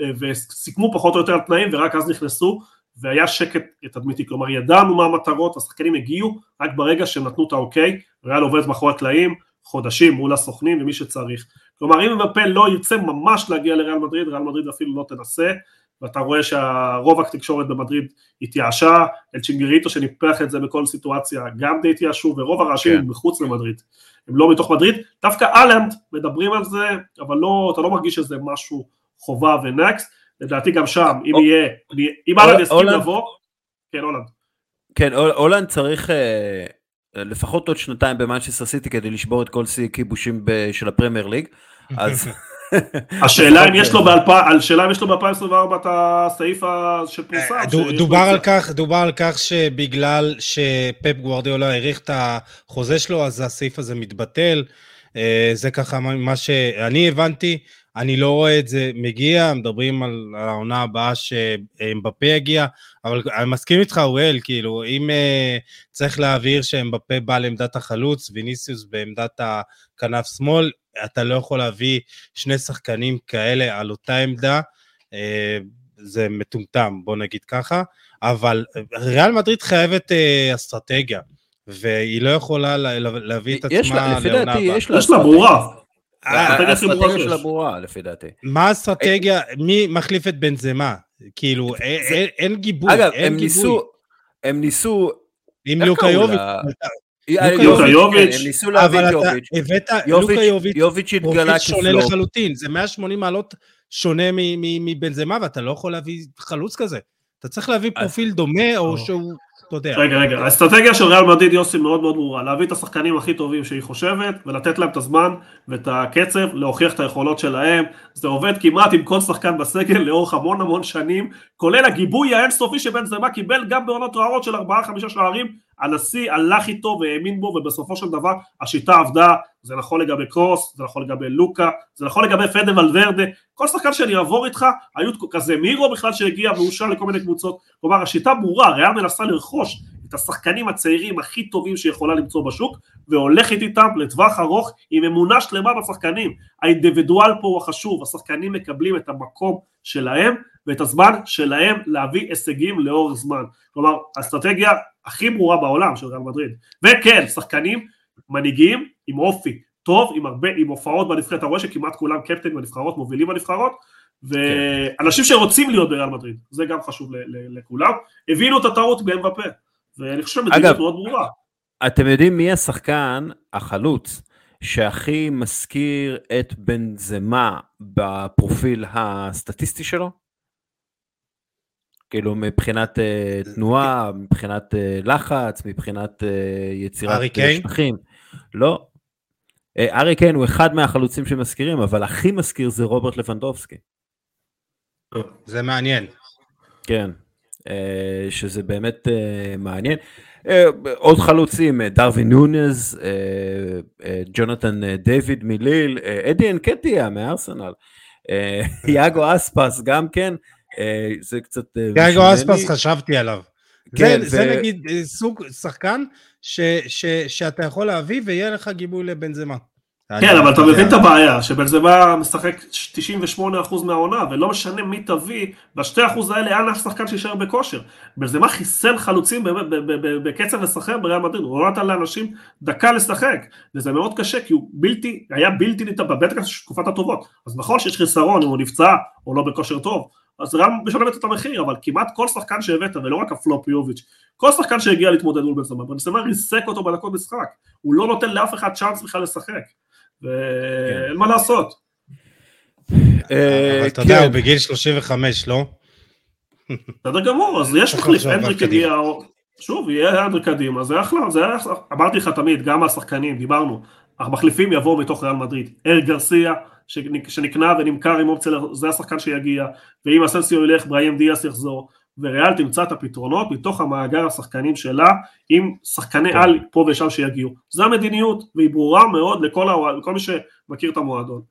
אה, וסיכמו פחות או יותר על תנאים ורק אז נכנסו והיה שקט תדמיתי, כלומר ידענו מה המטרות, השחקנים הגיעו רק ברגע שהם נתנו את האוקיי, ריאל עובדת מאחורי הקלעים, חודשים מול הסוכנים ומי שצריך. כלומר אם מבפה לא ירצה ממש להגיע לריאל מדריד, ריאל מדריד אפילו לא תנסה, ואתה רואה שהרוב התקשורת במדריד התייאשה, אל צ'ינגריטו שניפח את זה בכל סיטואציה גם די התייאשו, ורוב הרעשים כן. מחוץ למדריד, הם לא מתוך מדריד, דווקא הולנד מדברים על זה, אבל לא, אתה לא מרגיש שזה משהו חובה ו next, לדעתי גם שם, אם יהיה, אם הולנד יסכים לבוא, כן הולנד. כן, הולנד צריך אה, לפחות עוד שנתיים במנצ'סטר סיטי כדי לשבור את כל שיא כיבושים של הפרמייר ליג, אז... השאלה אם יש לו השאלה אם יש לו ב-2024 את הסעיף שפורסם. אה, דובר על כך, דובר על כך שבגלל שפפ גוורדיאולה האריך את החוזה שלו, אז הסעיף הזה מתבטל. אה, זה ככה מה שאני הבנתי. אני לא רואה את זה מגיע, מדברים על העונה הבאה שאמבפה יגיע, אבל אני מסכים איתך, אוראל, כאילו, אם uh, צריך להבהיר שאמבפה בא לעמדת החלוץ, ויניסיוס בעמדת הכנף שמאל, אתה לא יכול להביא שני שחקנים כאלה על אותה עמדה, uh, זה מטומטם, בוא נגיד ככה, אבל ריאל מדריד חייבת uh, אסטרטגיה, והיא לא יכולה להביא את עצמה לעונה הבאה. יש לה ברורה. האסטרטגיה שלה ברורה לפי דעתי. מה האסטרטגיה? מי מחליף את בנזמה? כאילו, אין גיבוי, אגב, הם ניסו, הם ניסו... עם לוקה יוביץ'. לוקה יוביץ'. הם ניסו להביא את יוביץ'. הבאת, לוקה יוביץ', פרופיל שונה לחלוטין, זה 180 מעלות שונה מבנזמה, ואתה לא יכול להביא חלוץ כזה. אתה צריך להביא פרופיל דומה, או שהוא... אתה יודע. רגע, רגע, האסטרטגיה של ריאל מדריד יוסי מאוד מאוד ברורה, להביא את השחקנים הכי טובים שהיא חושבת, ולתת להם את הזמן ואת הקצב להוכיח את היכולות שלהם, זה עובד כמעט עם כל שחקן בסגל לאורך המון המון שנים, כולל הגיבוי האינסופי שבן זמה קיבל גם בעונות רעות של ארבעה חמישה שערים, הנשיא הלך איתו והאמין בו ובסופו של דבר השיטה עבדה, זה נכון לגבי קרוס, זה נכון לגבי לוקה, זה נכון לגבי פדה ולוורדה, כל שחקן שאני אעבור איתך, היו כזה מירו בכלל שהגיע ואושר לכל מיני קבוצות, כלומר השיטה ברורה, ריאל מנסה לרכוש את השחקנים הצעירים הכי טובים שיכולה למצוא בשוק והולכת איתם לטווח ארוך עם אמונה שלמה בשחקנים, האינדיבידואל פה הוא החשוב, השחקנים מקבלים את המקום שלהם ואת הזמן שלהם להביא הישגים לאורך זמן, כלומר האסטרטגיה הכי ברורה בעולם של ריאל מדריד. וכן, שחקנים מנהיגים עם אופי טוב, עם הרבה, עם הופעות בנבחרת, אתה רואה שכמעט כולם קפטן בנבחרות, מובילים בנבחרות, ואנשים שרוצים להיות בריאל מדריד, זה גם חשוב לכולם, הבינו את הטעות באמבפה, ואני חושב שמדיניות מאוד ברורה. אתם יודעים מי השחקן, החלוץ, שהכי מזכיר את בן זמה בפרופיל הסטטיסטי שלו? כאילו מבחינת uh, תנועה, מבחינת uh, לחץ, מבחינת uh, יצירת שטחים. לא. ארי קיין הוא אחד מהחלוצים שמזכירים, אבל הכי מזכיר זה רוברט לבנדובסקי. זה מעניין. כן, שזה באמת מעניין. עוד חלוצים, דרווין נונז, ג'ונתן דיוויד מליל, אדי אנקטיה מארסנל, יאגו אספס גם כן. זה קצת... אה, גייגו אספס חשבתי עליו. כן, זה, ו... זה נגיד אה, סוג שחקן ש, ש, שאתה יכול להביא ויהיה לך גיבוי לבנזמה. כן, אבל אתה מבין את הבעיה, שבנזמה משחק 98% מהעונה, ולא משנה מי תביא, ב-2% האלה אין אף שחקן שישאר בכושר. בנזמה חיסל חלוצים בקצב לשחק בריאל מדריד, הוא לא נתן לאנשים דקה לשחק, וזה מאוד קשה, כי הוא בלתי, היה בלתי ניתן, בטח תקופת הטובות. אז נכון שיש חיסרון אם הוא נפצע או לא בכושר טוב, אז רם משלמת את המחיר, אבל כמעט כל שחקן שהבאת, ולא רק הפלופ יוביץ', כל שחקן שהגיע להתמודד מול בן סמא ריסק אותו בדקות משחק, הוא לא נותן לאף אחד צ'אנס בכלל לשחק, ואין. מה לעשות. אה, אבל אתה יודע, כן. הוא בגיל 35, לא? בסדר גמור, אז יש מחליף, הנדריק הגיע, שוב, יהיה הנדריק קדימה, זה אחלה, זה אחלה, אמרתי לך תמיד, גם השחקנים, דיברנו, המחליפים יבואו מתוך ריאל מדריד, אר גרסיה, שנקנה ונמכר עם אופציה, זה השחקן שיגיע, ואם אסנסיו ילך, בראם דיאס יחזור, וריאל תמצא את הפתרונות מתוך המאגר השחקנים שלה, עם שחקני כן. על פה ושם שיגיעו. זו המדיניות, והיא ברורה מאוד לכל, הוועד, לכל מי שמכיר את המועדון.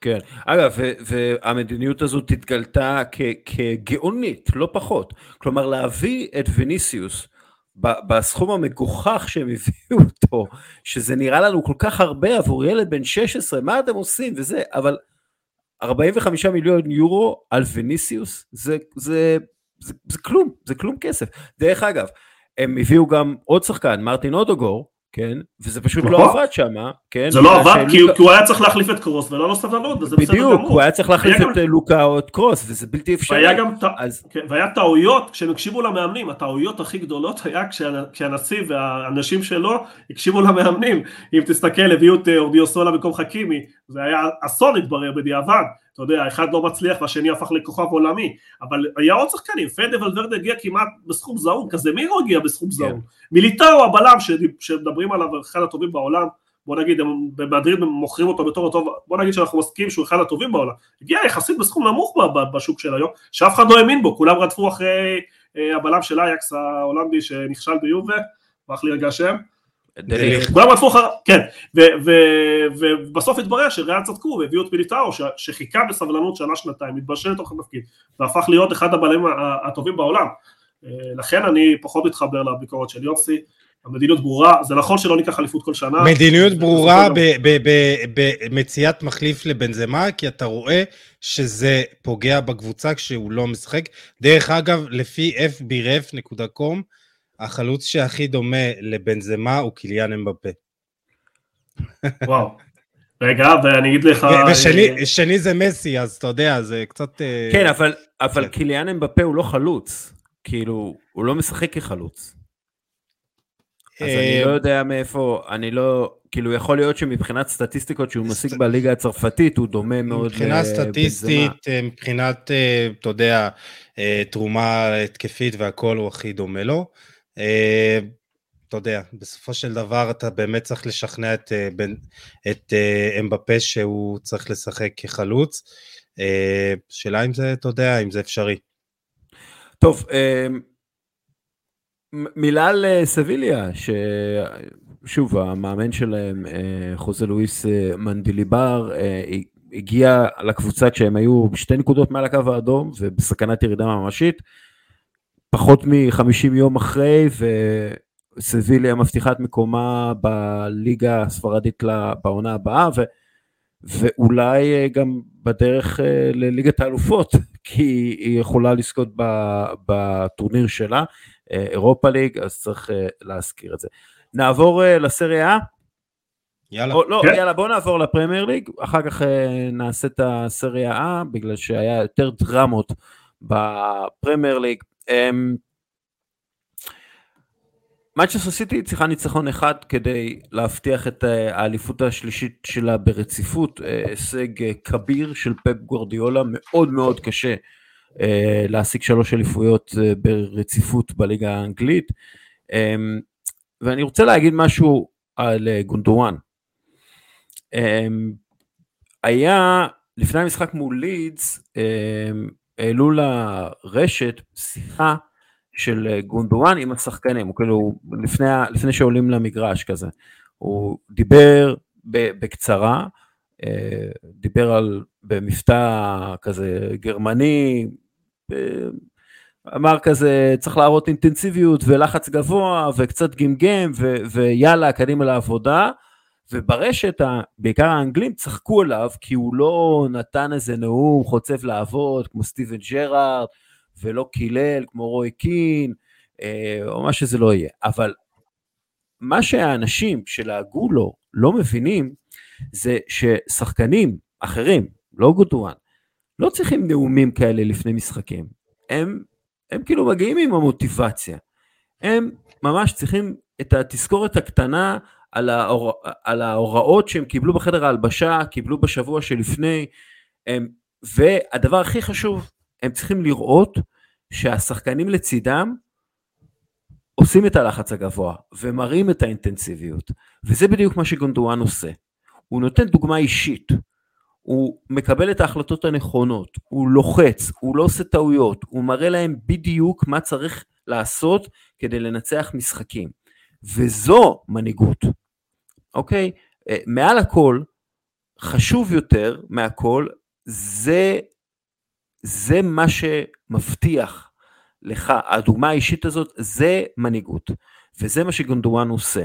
כן, אגב, והמדיניות הזאת התגלתה כגאונית, לא פחות. כלומר, להביא את וניסיוס בסכום המגוחך שהם הביאו אותו, שזה נראה לנו כל כך הרבה עבור ילד בן 16, מה אתם עושים וזה, אבל 45 מיליון יורו על וניסיוס, זה, זה, זה, זה כלום, זה כלום כסף. דרך אגב, הם הביאו גם עוד שחקן, מרטין אודוגור, כן? וזה פשוט נכון. לא עבד שם, כן? זה לא עבד כי הוא היה צריך להחליף את קרוס ולא לו סבלנות, וזה בסדר בדיוק, גמור. הוא היה צריך להחליף את אה, לוקה או את קרוס, וזה בלתי אפשרי. והיה גם אז כן, והיה טעויות, כשהם הקשיבו למאמנים, הטעויות הכי גדולות היה כשה- כשהנשיא והאנשים שלו הקשיבו למאמנים. אם תסתכל, הביאו את אה, אורדיוסולה במקום חכימי, זה היה אסון התברר בדיעבד. אתה יודע, אחד לא מצליח והשני הפך לכוכב עולמי. אבל היה עוד שחקנים, פדה ולוורדה הגיע כמעט בסכום זעום, כזה מי לא הגיע בסכום כן. זעום? מיליטאו הבלם שמדברים עליו, אחד הטובים בעולם, בוא נגיד, הם במדריד מוכרים אותו בתור הטוב, בוא נגיד שאנחנו מסכימים שהוא אחד הטובים בעולם. הגיע יחסית בסכום נמוך בשוק של היום, שאף אחד לא האמין בו, כולם רדפו אחרי אה, הבלם של אייקס ההולנדי שנכשל ביובה, ברח לי רגע השם. כולם רדפו אחריו, כן, ו- ו- ובסוף התברר שריאל צדקו והביאו את מיליטאו ש- שחיכה בסבלנות שנה שנתיים, התבשל לתוך התפקיד, והפך להיות אחד הבלמים ה- הטובים בעולם. אה, לכן אני פחות מתחבר לביקורת של יוסי, המדיניות ברורה, זה נכון שלא ניקח אליפות כל שנה. מדיניות ברורה בסדר. ב- ב- ב- במציאת מחליף לבנזמה, כי אתה רואה שזה פוגע בקבוצה כשהוא לא משחק. דרך אגב, לפי fbref.com, החלוץ שהכי דומה לבנזמה הוא קיליאן אמבפה. וואו. רגע, ואני אגיד לך... אה, ושני שני זה מסי, אז אתה יודע, זה קצת... אה, כן, אבל, אבל כן. קיליאן אמבפה הוא לא חלוץ. כאילו, הוא לא משחק כחלוץ. אז אני אה, לא יודע מאיפה, אני לא, כאילו יכול להיות שמבחינת סטטיסטיקות שהוא משיג בליגה הצרפתית הוא דומה מאוד מבחינה לבנזמה. סטטיסטית, אה, מבחינת, אה, אתה יודע, אה, תרומה התקפית והכל הוא הכי דומה לו. אה, אתה יודע, בסופו של דבר אתה באמת צריך לשכנע את, אה, את אה, אמבפה שהוא צריך לשחק כחלוץ. שאלה אם זה, אתה יודע, אם זה אפשרי. טוב, מילה על סביליה, ששוב, המאמן שלהם, חוזה לואיס מנדיליבר, אה, הגיע לקבוצה כשהם היו שתי נקודות מעל הקו האדום ובסכנת ירידה ממשית, פחות מ-50 יום אחרי, וסביליה מבטיחה את מקומה בליגה הספרדית ל- בעונה הבאה, ו... ואולי אה, גם בדרך אה, לליגת האלופות, כי היא יכולה לזכות ב- בטורניר שלה, אה, אירופה ליג, אז צריך להזכיר את זה. נעבור לסריה A? יאללה. או, לא, כן. יאללה, בוא נעבור לפרמייר ליג, אחר כך נעשה את הסריה A, בגלל שהיה יותר דרמות בפרמייר ליג. אמ, מנצ'סטר סיטי צריכה ניצחון אחד כדי להבטיח את אה, האליפות השלישית שלה ברציפות, אה, הישג אה, כביר של פפ גוורדיולה, מאוד מאוד קשה להשיג שלוש אליפויות ברציפות בליגה האנגלית. אמ, ואני רוצה להגיד משהו על גונדואן. אמ, היה לפני המשחק מול לידס, אמ, העלו לרשת שיחה של אה, גונדואן עם השחקנים, הוא כאילו לפני, לפני שעולים למגרש כזה. הוא דיבר בקצרה, אה, דיבר על, במבטא כזה גרמני, אה, אמר כזה צריך להראות אינטנסיביות ולחץ גבוה וקצת גמגם ויאללה קדימה לעבודה וברשת בעיקר האנגלים צחקו עליו כי הוא לא נתן איזה נאום חוצב לעבוד כמו סטיבן ג'רארד ולא קילל כמו רוי קין אה, או מה שזה לא יהיה אבל מה שהאנשים שלעגו לו לא מבינים זה ששחקנים אחרים לא גודואן לא צריכים נאומים כאלה לפני משחקים הם הם כאילו מגיעים עם המוטיבציה. הם ממש צריכים את התזכורת הקטנה על, ההור... על ההוראות שהם קיבלו בחדר ההלבשה, קיבלו בשבוע שלפני, הם... והדבר הכי חשוב, הם צריכים לראות שהשחקנים לצידם עושים את הלחץ הגבוה ומראים את האינטנסיביות, וזה בדיוק מה שגונדואן עושה. הוא נותן דוגמה אישית, הוא מקבל את ההחלטות הנכונות, הוא לוחץ, הוא לא עושה טעויות, הוא מראה להם בדיוק מה צריך לעשות כדי לנצח משחקים. וזו מנהיגות, אוקיי? אה, מעל הכל, חשוב יותר מהכל, זה, זה מה שמבטיח לך, הדוגמה האישית הזאת, זה מנהיגות. וזה מה שגונדואן עושה.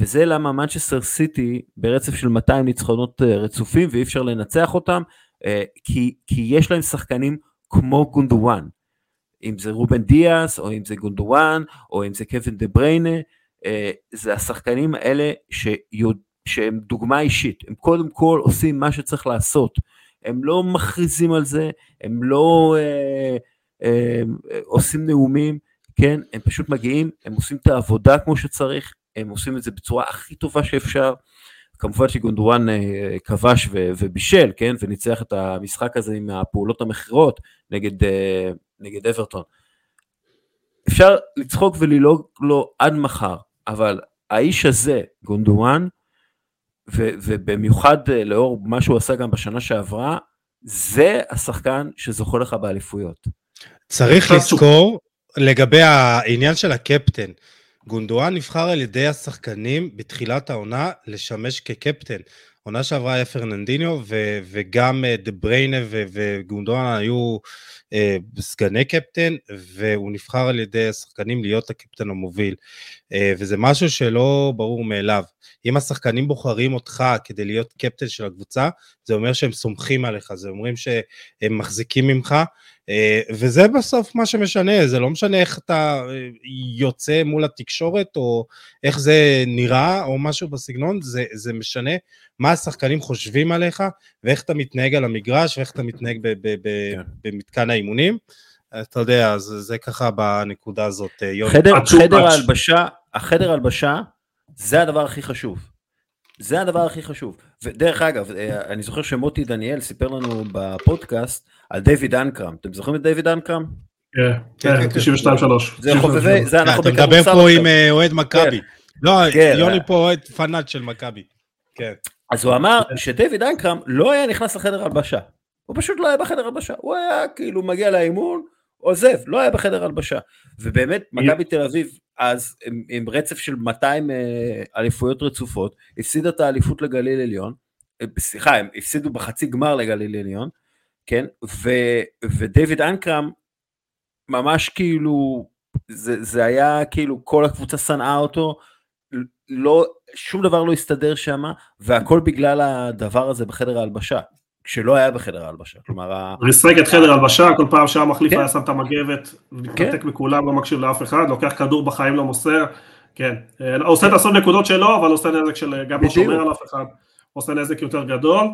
וזה למה מנצ'סטר סיטי ברצף של 200 ניצחונות אה, רצופים ואי אפשר לנצח אותם, אה, כי, כי יש להם שחקנים כמו גונדואן. אם זה רובן דיאס, או אם זה גונדואן, או אם זה קווין דה בריינה, זה השחקנים האלה שיוד... שהם דוגמה אישית, הם קודם כל עושים מה שצריך לעשות, הם לא מכריזים על זה, הם לא אה, אה, עושים נאומים, כן, הם פשוט מגיעים, הם עושים את העבודה כמו שצריך, הם עושים את זה בצורה הכי טובה שאפשר. כמובן שגונדואן אה, כבש ובישל, כן, וניצח את המשחק הזה עם הפעולות המכירות נגד, אה, נגד אברטון. אפשר לצחוק וללעוג לו עד מחר, אבל האיש הזה, גונדואן, ו, ובמיוחד אה, לאור מה שהוא עשה גם בשנה שעברה, זה השחקן שזוכה לך באליפויות. צריך לזכור לגבי העניין של הקפטן. גונדואן נבחר על ידי השחקנים בתחילת העונה לשמש כקפטן. עונה שעברה היה פרננדיניו ו- וגם אה, דה בריינה ו- וגונדואן היו אה, סגני קפטן והוא נבחר על ידי השחקנים להיות הקפטן המוביל אה, וזה משהו שלא ברור מאליו. אם השחקנים בוחרים אותך כדי להיות קפטן של הקבוצה זה אומר שהם סומכים עליך, זה אומרים שהם מחזיקים ממך וזה בסוף מה שמשנה, זה לא משנה איך אתה אה, יוצא מול התקשורת או איך זה נראה או משהו בסגנון, זה, זה משנה מה השחקנים חושבים עליך ואיך אתה מתנהג על המגרש ואיך אתה מתנהג ב, ב, ב, כן. במתקן האימונים. אתה יודע, זה, זה ככה בנקודה הזאת. אה, חדר, חדר ההלבשה, החדר ההלבשה זה הדבר הכי חשוב. זה הדבר הכי חשוב. ודרך אגב, אני זוכר שמוטי דניאל סיפר לנו בפודקאסט על דיוויד אנקרם. אתם זוכרים את דיוויד אנקרם? כן, כן, 92-3. כן, זה חובבי, זה אנחנו בכדורסל. אתה מדבר פה עם אה, אוהד מכבי. לא, יוני פה אוהד פנאט של מכבי. כן. אז הוא אמר שדיוויד אנקרם לא היה נכנס לחדר הלבשה. הוא פשוט לא היה בחדר הלבשה. הוא היה כאילו מגיע לאימון, עוזב, לא היה בחדר הלבשה. ובאמת, מכבי תל אביב אז עם, עם רצף של 200 אה, אליפויות רצופות, הפסידה את האליפות לגליל עליון, אה, סליחה, הם הפסידו בחצי גמר לגליל עליון, כן? ו, ודייוויד אנקרם ממש כאילו, זה, זה היה כאילו כל הקבוצה שנאה אותו, לא, שום דבר לא הסתדר שם, והכל בגלל הדבר הזה בחדר ההלבשה. כשלא היה בחדר ההלבשה, כלומר... ריסק את חדר ההלבשה, כל פעם שהמחליף כן. היה שם את המגבת, מתנתק כן. מכולם, לא מקשיב לאף אחד, לוקח כדור בחיים לא מוסר, כן, אה, עושה את הסוף נקודות שלו, אבל עושה נזק של גם לא שומר על אף אחד, עושה נזק יותר גדול.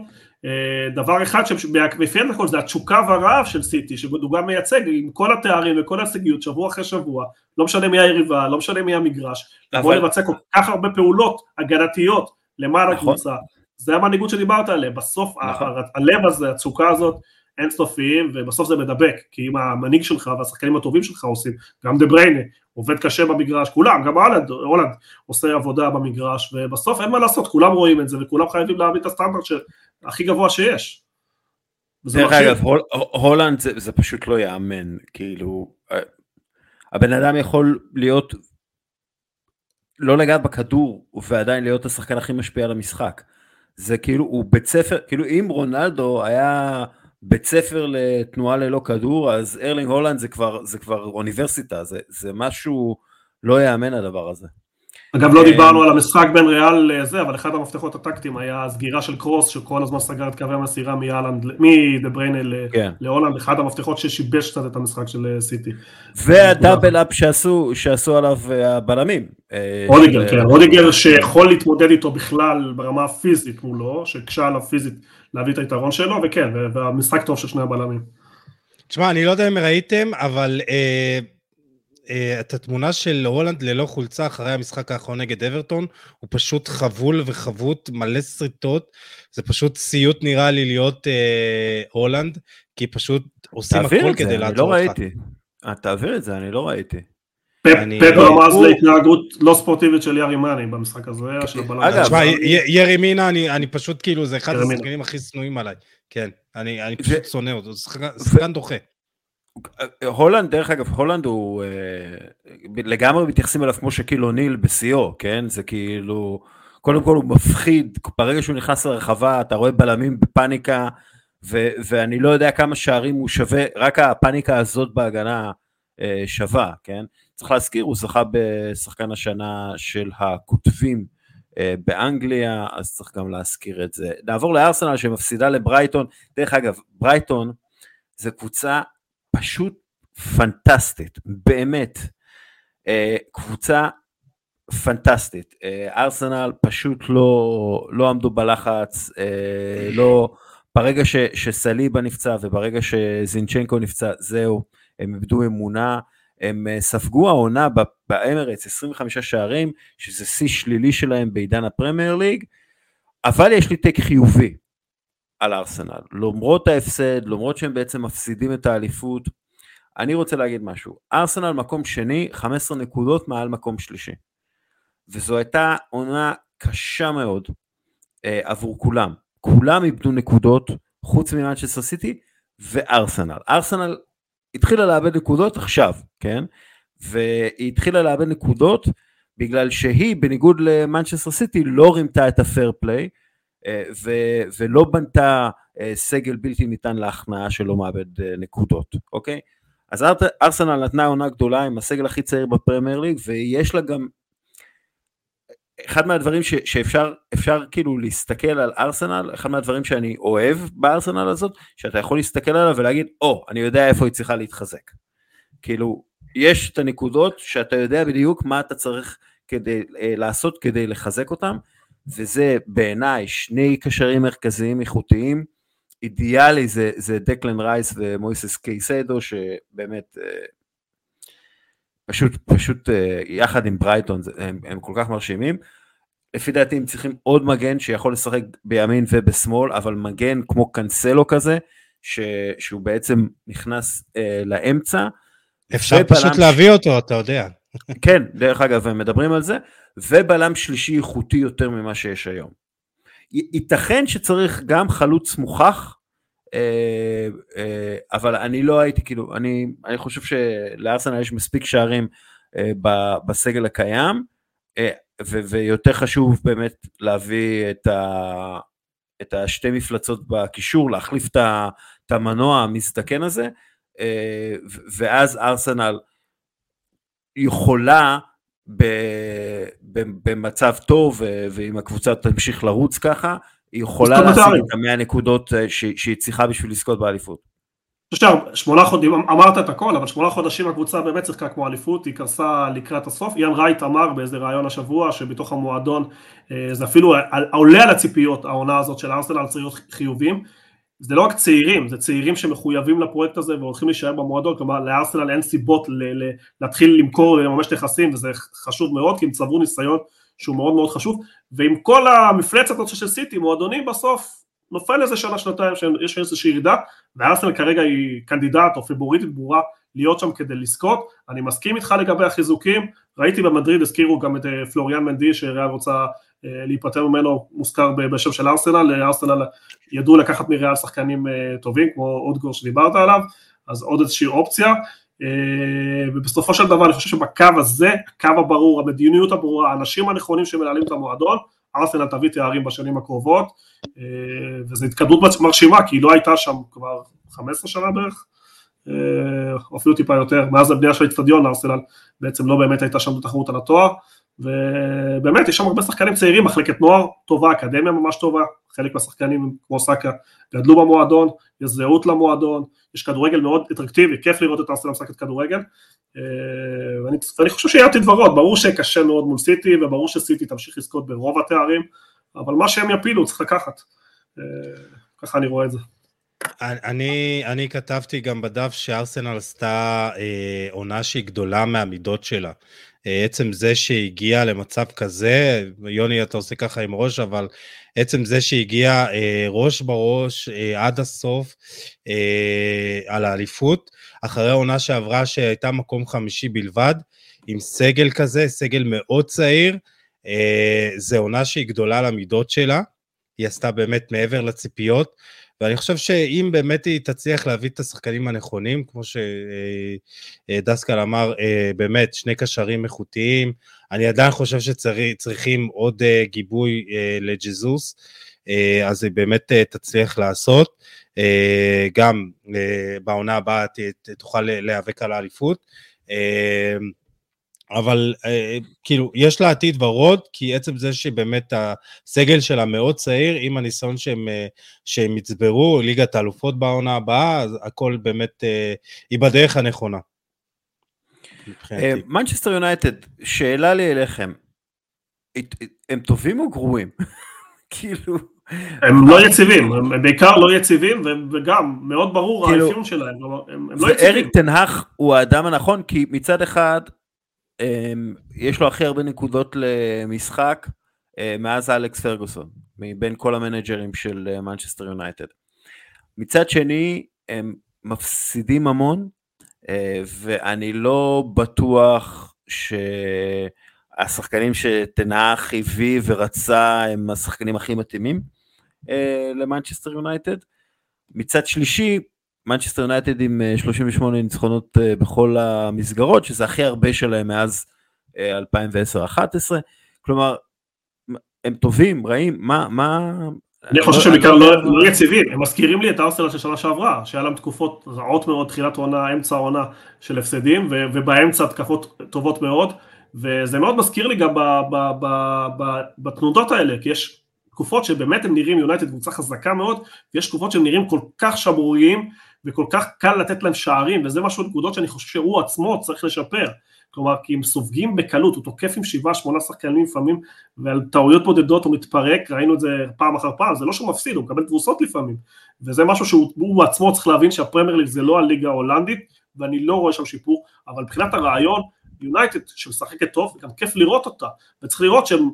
אה, דבר אחד שמאפיין את הכל זה התשוקה והרעב של סיטי, שהוא גם מייצג עם כל התארים וכל ההישגיות שבוע אחרי שבוע, לא משנה מי היריבה, לא משנה מי המגרש, לבוא לבצע כל כך הרבה פעולות הגנתיות למען נכון. הקבוצה. זה המנהיגות שדיברת עליה, בסוף נכון. הלב הזה, התשוקה הזאת, אינסופיים, ובסוף זה מדבק, כי אם המנהיג שלך והשחקנים הטובים שלך עושים, גם דה בריינה, עובד קשה במגרש, כולם, גם הולנד, הולנד עושה עבודה במגרש, ובסוף אין מה לעשות, כולם רואים את זה, וכולם חייבים להביא את הסטנדרט הכי גבוה שיש. דרך אגב, הול, הולנד זה, זה פשוט לא יאמן, כאילו, אה, הבן אדם יכול להיות, לא לגעת בכדור, ועדיין להיות השחקן הכי משפיע על המשחק. זה כאילו, הוא בית ספר, כאילו אם רונלדו היה בית ספר לתנועה ללא כדור, אז ארלינג הולנד זה כבר, זה כבר אוניברסיטה, זה, זה משהו לא ייאמן הדבר הזה. אגב, לא אה, דיברנו על המשחק בין ריאל לזה, אבל אחד המפתחות הטקטיים היה הסגירה של קרוס, שכל הזמן סגר את קווי המסירה מדבריינה כן. להולנד, אחד המפתחות ששיבש קצת את המשחק של אה, סיטי. וה double up שעשו, עליו אה, הבלמים. רודיגר, כן, רודיגר שיכול להתמודד איתו בכלל ברמה הפיזית מולו, שהקשה עליו פיזית להביא את היתרון שלו, וכן, והמשחק טוב של שני הבלמים. תשמע, אני לא יודע אם ראיתם, אבל... אה, את התמונה של הולנד ללא חולצה אחרי המשחק האחרון נגד אברטון, הוא פשוט חבול וחבוט, מלא שריטות, זה פשוט סיוט נראה לי להיות אה, הולנד, כי פשוט עושים הכל כדי לעצור לא אותך. ראיתי. אה, תעביר את זה, אני לא ראיתי. פפ רמז להתנהגות לא ספורטיבית של יארי מאני במשחק הזה, של הבלם. אגב, תשמע, יארי מינה, אני פשוט כאילו, זה אחד השחקנים הכי שנואים עליי. כן, אני פשוט שונא אותו, שחקן דוחה. הולנד, דרך אגב, הולנד הוא אה, לגמרי מתייחסים אליו כמו שקיל אוניל בשיאו, כן? זה כאילו, קודם כל הוא מפחיד, ברגע שהוא נכנס לרחבה אתה רואה בלמים בפאניקה, ו- ואני לא יודע כמה שערים הוא שווה, רק הפאניקה הזאת בהגנה אה, שווה, כן? צריך להזכיר, הוא זכה בשחקן השנה של הכותבים אה, באנגליה, אז צריך גם להזכיר את זה. נעבור לארסנל שמפסידה לברייטון, דרך אגב, ברייטון זה קבוצה פשוט פנטסטית, באמת. אה, קבוצה פנטסטית. ארסנל פשוט לא, לא עמדו בלחץ, לא, ברגע ש, שסליבה נפצע וברגע שזינצ'נקו נפצע, זהו, הם איבדו אמונה. הם ספגו העונה באמרץ 25 שערים, שזה שיא שלילי שלהם בעידן הפרמייר ליג, אבל יש לי טק חיובי על ארסנל. למרות ההפסד, למרות שהם בעצם מפסידים את האליפות, אני רוצה להגיד משהו. ארסנל מקום שני, 15 נקודות מעל מקום שלישי. וזו הייתה עונה קשה מאוד אה, עבור כולם. כולם איבדו נקודות, חוץ ממנצ'סטר סיטי וארסנל. ארסנל התחילה לאבד נקודות עכשיו, כן? והיא התחילה לאבד נקודות בגלל שהיא, בניגוד למנצ'סטר סיטי, לא רימתה את ה fair play, אה, ולא בנתה אה, סגל בלתי ניתן להכנעה שלא מאבד אה, נקודות, אוקיי? אז ארסנל נתנה עונה גדולה עם הסגל הכי צעיר בפרמייר ליג, ויש לה גם אחד מהדברים ש, שאפשר אפשר כאילו להסתכל על ארסנל, אחד מהדברים שאני אוהב בארסנל הזאת, שאתה יכול להסתכל עליו ולהגיד, או, oh, אני יודע איפה היא צריכה להתחזק. כאילו, יש את הנקודות שאתה יודע בדיוק מה אתה צריך כדי לעשות כדי לחזק אותם, וזה בעיניי שני קשרים מרכזיים איכותיים. אידיאלי זה, זה דקלן רייס ומויסס קייסדו, שבאמת אה, פשוט, פשוט אה, יחד עם ברייטון הם, הם כל כך מרשימים. לפי דעתי הם צריכים עוד מגן שיכול לשחק בימין ובשמאל, אבל מגן כמו קאנסלו כזה, ש, שהוא בעצם נכנס אה, לאמצע. אפשר פשוט. להביא אותו, אתה יודע. כן, דרך אגב, הם מדברים על זה, ובלם שלישי איכותי יותר ממה שיש היום. ייתכן שצריך גם חלוץ מוכח, אה, אה, אבל אני לא הייתי, כאילו, אני, אני חושב שלארסנל יש מספיק שערים אה, בסגל הקיים, ו- ויותר חשוב באמת להביא את, ה- את השתי מפלצות בקישור, להחליף את המנוע המזדקן הזה, ואז ארסנל יכולה במצב טוב, ואם הקבוצה תמשיך לרוץ ככה, היא יכולה להשיג את המאה נקודות אה, שהיא צריכה בשביל לזכות באליפות. שמונה חודשים, אמרת את הכל, אבל שמונה חודשים הקבוצה באמת שיחקה כמו אליפות, היא קרסה לקראת הסוף. איאן רייט אמר באיזה ראיון השבוע שבתוך המועדון אה, זה אפילו עולה על הציפיות העונה הזאת של ארסנל צריך להיות חיובים. זה לא רק צעירים, זה צעירים שמחויבים לפרויקט הזה והולכים להישאר במועדון, כלומר לארסנל אין סיבות ל- ל- להתחיל למכור ולממש נכסים וזה חשוב מאוד כי הם צברו ניסיון שהוא מאוד מאוד חשוב, ועם כל המפלצת הזאת של סיטי, מועדונים בסוף נופל איזה שנה שנתיים שיש איזושהי ירידה, וארסנל כרגע היא קנדידט או פייבוריטית ברורה להיות שם כדי לזכות, אני מסכים איתך לגבי החיזוקים, ראיתי במדריד הזכירו גם את אה, פרלאן מנדי שריאל רוצה להיפטר ממנו, מוזכר בשם של ארסנל, ארסנל ידעו לקחת מריאל שחקנים אה, טובים כמו אודגור שדיברת עליו, אז עוד איזושהי אופציה, ובסופו של דבר אני חושב שבקו הזה, הקו הברור, המדיניות הברורה, האנשים הנכונים שמנהלים את המועדון, ארסנל תביא תארים בשנים הקרובות, וזו התקדמות מרשימה, כי היא לא הייתה שם כבר 15 שנה בערך, או אפילו טיפה יותר, מאז הבנייה של האצטדיון ארסנל בעצם לא באמת הייתה שם בתחרות על התואר, ובאמת יש שם הרבה שחקנים צעירים, מחלקת נוער טובה, אקדמיה ממש טובה, חלק מהשחקנים כמו סאקה גדלו במועדון, יש זהות למועדון, יש כדורגל מאוד אטרקטיבי, כיף לראות את ארסנל משחקת כדורגל, ואני, ואני חושב שיהיה עתיד ורוד, ברור שקשה מאוד מול סיטי, וברור שסיטי תמשיך לזכות ברוב התארים, אבל מה שהם יפילו צריך לקחת, ככה אני רואה את זה. אני, אני כתבתי גם בדף שארסנל עשתה אה, עונה שהיא גדולה מהמידות שלה. עצם זה שהגיע למצב כזה, יוני אתה עושה ככה עם ראש, אבל עצם זה שהגיע אה, ראש בראש אה, עד הסוף אה, על האליפות, אחרי העונה שעברה שהייתה מקום חמישי בלבד, עם סגל כזה, סגל מאוד צעיר, אה, זה עונה שהיא גדולה למידות שלה, היא עשתה באמת מעבר לציפיות. ואני חושב שאם באמת היא תצליח להביא את השחקנים הנכונים, כמו שדסקל אמר, אה, באמת, שני קשרים איכותיים, אני עדיין חושב שצריכים עוד אה, גיבוי אה, לג'זוס, אז היא באמת תצליח לעשות. גם בעונה הבאה תוכל להיאבק על האליפות. אבל אה, כאילו, יש לה עתיד ורוד, כי עצם זה שבאמת הסגל שלה מאוד צעיר, עם הניסיון שהם, אה, שהם יצברו, ליגת האלופות בעונה הבאה, אז הכל באמת, אה, היא בדרך הנכונה. מנצ'סטר יונייטד, שאלה לי אליכם, הם טובים או גרועים? כאילו... הם לא יציבים, הם בעיקר לא יציבים, וגם מאוד ברור כאילו, האפיון שלהם, הם, הם לא יציבים. ואריק תנהך הוא האדם הנכון, כי מצד אחד, יש לו הכי הרבה נקודות למשחק מאז אלכס פרגוסון, מבין כל המנג'רים של מנצ'סטר יונייטד. מצד שני, הם מפסידים המון, ואני לא בטוח שהשחקנים שתנח הביא ורצה הם השחקנים הכי מתאימים למנצ'סטר יונייטד. מצד שלישי, מנצ'סטר יונייטד עם 38 ניצחונות בכל המסגרות, שזה הכי הרבה שלהם מאז 2010-2011, כלומר, הם טובים, רעים, מה, מה, אני חושב שהם בעיקר לא, לא יציבים, הם מזכירים לי את הארסנל של שנה שעברה, שהיה להם תקופות רעות מאוד, תחילת עונה, אמצע העונה של הפסדים, ובאמצע התקפות טובות מאוד, וזה מאוד מזכיר לי גם בתנודות האלה, כי יש תקופות שבאמת הם נראים יונייטד קבוצה חזקה מאוד, ויש תקופות שהם נראים כל כך שבוריים, וכל כך קל לתת להם שערים, וזה משהו נקודות שאני חושב שהוא עצמו צריך לשפר. כלומר, כי הם סופגים בקלות, הוא תוקף עם שבעה, שמונה שחקנים לפעמים, ועל טעויות בודדות הוא מתפרק, ראינו את זה פעם אחר פעם, זה לא שהוא מפסיד, הוא מקבל תבוסות לפעמים, וזה משהו שהוא עצמו צריך להבין שהפרמייר ליג זה לא הליגה ההולנדית, ואני לא רואה שם שיפור, אבל מבחינת הרעיון, יונייטד שמשחקת טוב, גם כיף לראות אותה, וצריך לראות שהם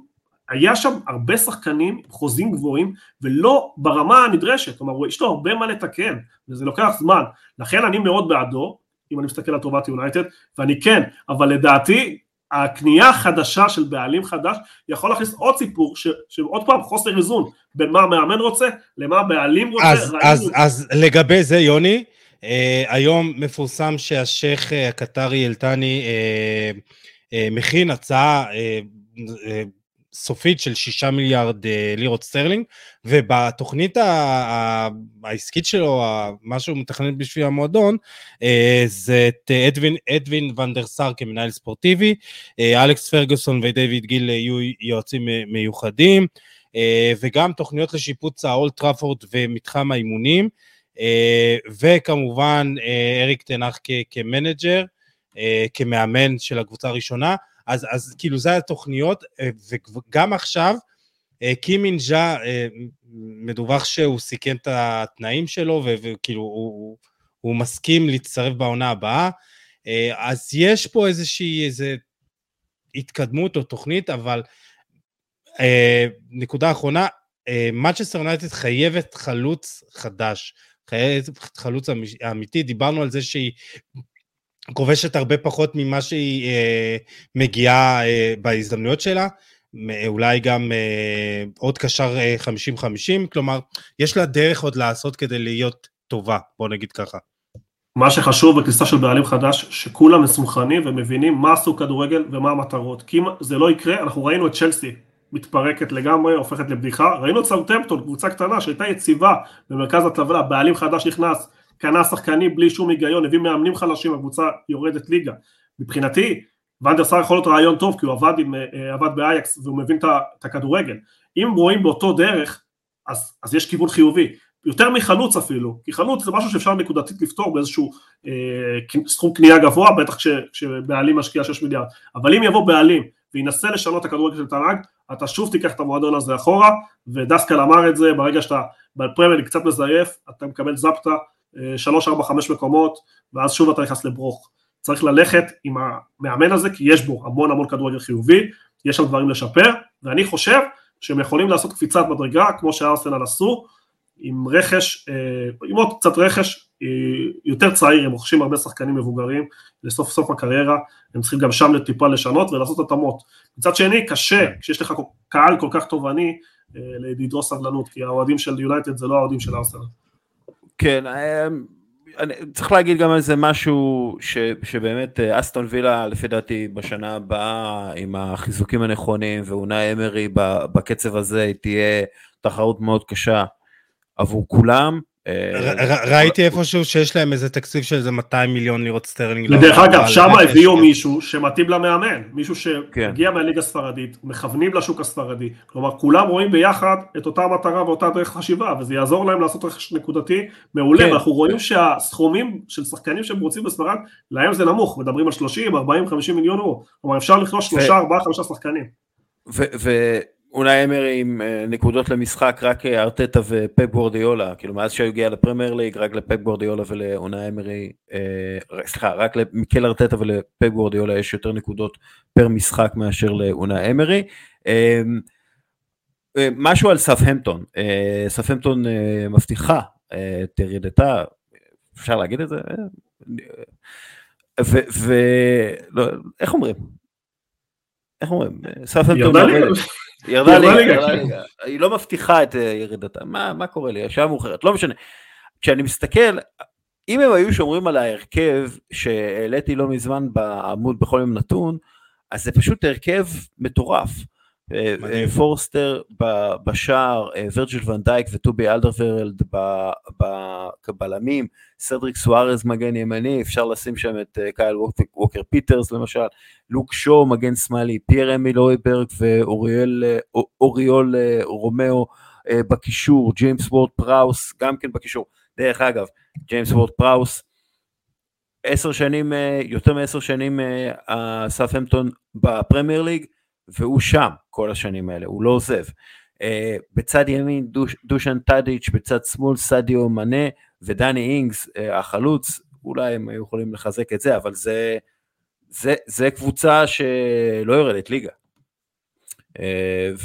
היה שם הרבה שחקנים עם חוזים גבוהים ולא ברמה הנדרשת, כלומר יש לו הרבה מה לתקן וזה לוקח זמן, לכן אני מאוד בעדו, אם אני מסתכל על טובת יונייטד, ואני כן, אבל לדעתי הקנייה החדשה של בעלים חדש יכול להכניס עוד סיפור, ש, שעוד פעם חוסר איזון בין מה המאמן רוצה למה הבעלים רוצה. אז, אז, אז לגבי זה יוני, אה, היום מפורסם שהשייח' אה, הקטרי אל-תאני אה, אה, מכין הצעה אה, אה, סופית של שישה מיליארד אה, לירות סטרלינג, ובתוכנית העסקית שלו, מה שהוא מתכנן בשביל המועדון, אה, זה את אדווין, אדווין ואן דר סאר כמנהל ספורטיבי, אה, אלכס פרגוסון ודייוויד גיל יהיו יועצים מיוחדים, וגם תוכניות לשיפוץ האולד טראפורד ומתחם האימונים, וכמובן אריק תנח כמנג'ר, כמאמן של הקבוצה הראשונה. אז, אז כאילו זה התוכניות, אה, וגם עכשיו, אה, קימינג'ה, אה, מדווח שהוא סיכן את התנאים שלו, וכאילו הוא, הוא מסכים להצטרף בעונה הבאה. אז יש פה איזושהי איזה התקדמות או תוכנית, אבל נקודה אחרונה, מצ'סטר יונייטד חייבת חלוץ חדש, חייבת חלוץ אמיתי, דיברנו על זה שהיא כובשת הרבה פחות ממה שהיא אה, מגיעה אה, בהזדמנויות שלה, אולי גם אה, עוד קשר 50-50, אה, כלומר, יש לה דרך עוד לעשות כדי להיות טובה, בוא נגיד ככה. מה שחשוב בכניסה של בעלים חדש, שכולם מסונכרנים ומבינים מה עשו כדורגל ומה המטרות. כי אם זה לא יקרה, אנחנו ראינו את צ'לסי מתפרקת לגמרי, הופכת לבדיחה, ראינו את סאוטמפטון, קבוצה קטנה שהייתה יציבה במרכז הטבלה, בעלים חדש נכנס, קנה שחקנים בלי שום היגיון, הביא מאמנים חלשים, הקבוצה יורדת ליגה. מבחינתי, ונדר סאר יכול להיות רעיון טוב, כי הוא עבד, עם, אה, עבד באייקס והוא מבין את הכדורגל. אם רואים באותו דרך, אז, אז יש כיוון חיובי. יותר מחלוץ אפילו, כי חלוץ זה משהו שאפשר נקודתית לפתור באיזשהו אה, סכום קנייה גבוה, בטח כש, כשבעלים משקיע 6 מיליארד. אבל אם יבוא בעלים וינסה לשנות את הכדורגל של תנ"ג, אתה שוב תיקח את המועדון הזה אחורה, ודסקל אמר את זה, ברגע שאתה בפרמייר קצת מזייף, אתה מקבל זפטה, שלוש, ארבע, חמש מקומות, ואז שוב אתה נכנס לברוך. צריך ללכת עם המאמן הזה, כי יש בו המון המון כדורגל חיובי, יש שם דברים לשפר, ואני חושב שהם יכולים לעשות קפיצת מדרגה, כמו שארסנל עשו, עם רכש, אה, עם עוד קצת רכש אה, יותר צעיר, הם רוכשים הרבה שחקנים מבוגרים לסוף סוף הקריירה, הם צריכים גם שם טיפה לשנות ולעשות התאמות. מצד שני, קשה, כשיש לך קהל כל כך תובעני, אה, לדרוס סבלנות, כי האוהדים של יונייטד זה לא האוהדים של ארסנל. כן, אמ, אני, צריך להגיד גם על זה משהו ש, שבאמת אה, אסטון וילה לפי דעתי בשנה הבאה עם החיזוקים הנכונים ואונאי אמרי בקצב הזה תהיה תחרות מאוד קשה עבור כולם ראיתי איפשהו שיש להם איזה תקציב של איזה 200 מיליון לירות סטרלינג. דרך אגב, שם הביאו מישהו שמתאים למאמן, מישהו שהגיע מהליגה הספרדית, מכוונים לשוק הספרדי, כלומר כולם רואים ביחד את אותה מטרה ואותה דרך חשיבה, וזה יעזור להם לעשות רכש נקודתי מעולה, כן. ואנחנו רואים שהסכומים של שחקנים שהם רוצים בספרד, להם זה נמוך, מדברים על 30, 40, 50 מיליון אירו, כלומר אפשר לקנות 3, 4, 5 שחקנים. ואולי אמרי עם אה, נקודות למשחק רק אה, ארטטה ופפ גורדיולה, כאילו מאז שהוא הגיע לפרמייר ליג רק לפפ גורדיולה ולעונה אמרי, סליחה, רק למיקל ארטטה ולפפ גורדיולה יש יותר נקודות פר משחק מאשר לעונה אמרי. משהו על סאפהמפטון, סאפהמפטון מבטיחה את ירידתה, אפשר להגיד את זה? ואיך אומרים? איך אומרים? סאפהמפטון ירדה ליגה, היא לא מבטיחה את אה, ירידתה, מה קורה לי? השעה מאוחרת, לא משנה. כשאני מסתכל, אם הם היו שומרים על ההרכב שהעליתי לא מזמן בעמוד בכל יום נתון, אז זה פשוט הרכב מטורף. אה, פורסטר בשער, אה, וירג'יל ונדייק וטובי אלדרוורלד כבלמים, סדריק סוארז מגן ימני, אפשר לשים שם את אה, קייל ווקר פיטרס למשל, לוק שואו מגן שמאלי, פייר אמיל הויברג ואוריול רומאו בקישור, ג'יימס וורד פראוס גם כן בקישור, דרך אגב, ג'יימס וורד פראוס, עשר שנים, יותר מעשר שנים סאות'המפטון בפרמייר ליג, והוא שם כל השנים האלה, הוא לא עוזב. אה, בצד ימין דוש, דושן טאדיץ', בצד שמאל סדיו מנה ודני אינגס אה, החלוץ, אולי הם היו יכולים לחזק את זה, אבל זה, זה, זה קבוצה שלא יורדת ליגה. אה,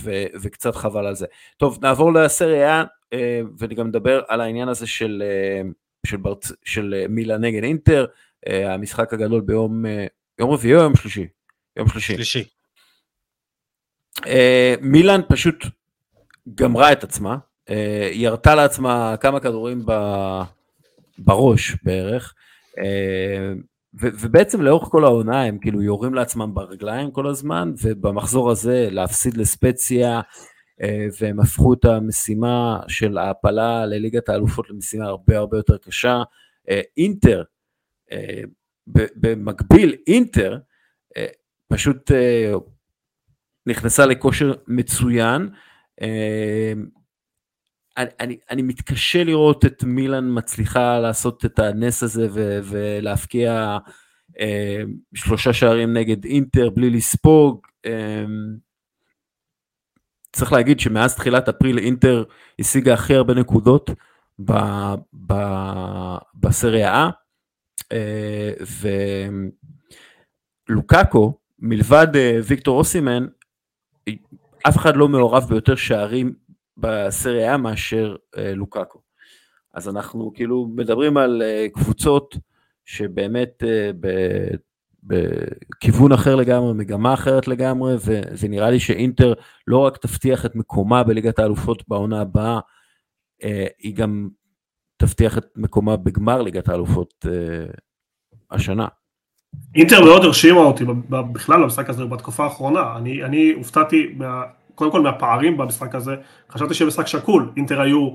ו, וקצת חבל על זה. טוב, נעבור לסריה אה, וגם נדבר על העניין הזה של, uh, של, ברצ... של מילה נגד אינטר, המשחק הגדול ביום יום רביעי או יום שלישי? יום שלישי. שלישי. אה, מילאן פשוט גמרה את עצמה, אה, היא ירתה לעצמה כמה כדורים בראש בערך, אה, ובעצם לאורך כל העונה הם כאילו יורים לעצמם ברגליים כל הזמן, ובמחזור הזה להפסיד לספציה, והם הפכו את המשימה של ההעפלה לליגת האלופות למשימה הרבה הרבה יותר קשה. אינטר, במקביל אינטר, פשוט נכנסה לכושר מצוין. אמ, אני, אני, אני מתקשה לראות את מילאן מצליחה לעשות את הנס הזה ו, ולהפקיע אה, שלושה שערים נגד אינטר בלי לספוג. אה, צריך להגיד שמאז תחילת אפריל אינטר השיגה הכי הרבה נקודות ב, ב, בסריה אה, ולוקאקו, מלבד אה, ויקטור אוסימן, אף אחד לא מעורב ביותר שערים בסריה מאשר אה, לוקאקו. אז אנחנו כאילו מדברים על אה, קבוצות שבאמת אה, בכיוון אחר לגמרי, מגמה אחרת לגמרי, וזה נראה לי שאינטר לא רק תבטיח את מקומה בליגת האלופות בעונה הבאה, היא גם תבטיח את מקומה בגמר ליגת האלופות השנה. אינטר מאוד הרשימה אותי בכלל במשחק הזה בתקופה האחרונה, אני, אני הופתעתי מה, קודם כל מהפערים במשחק הזה, חשבתי שיהיה משחק שקול, אינטר היו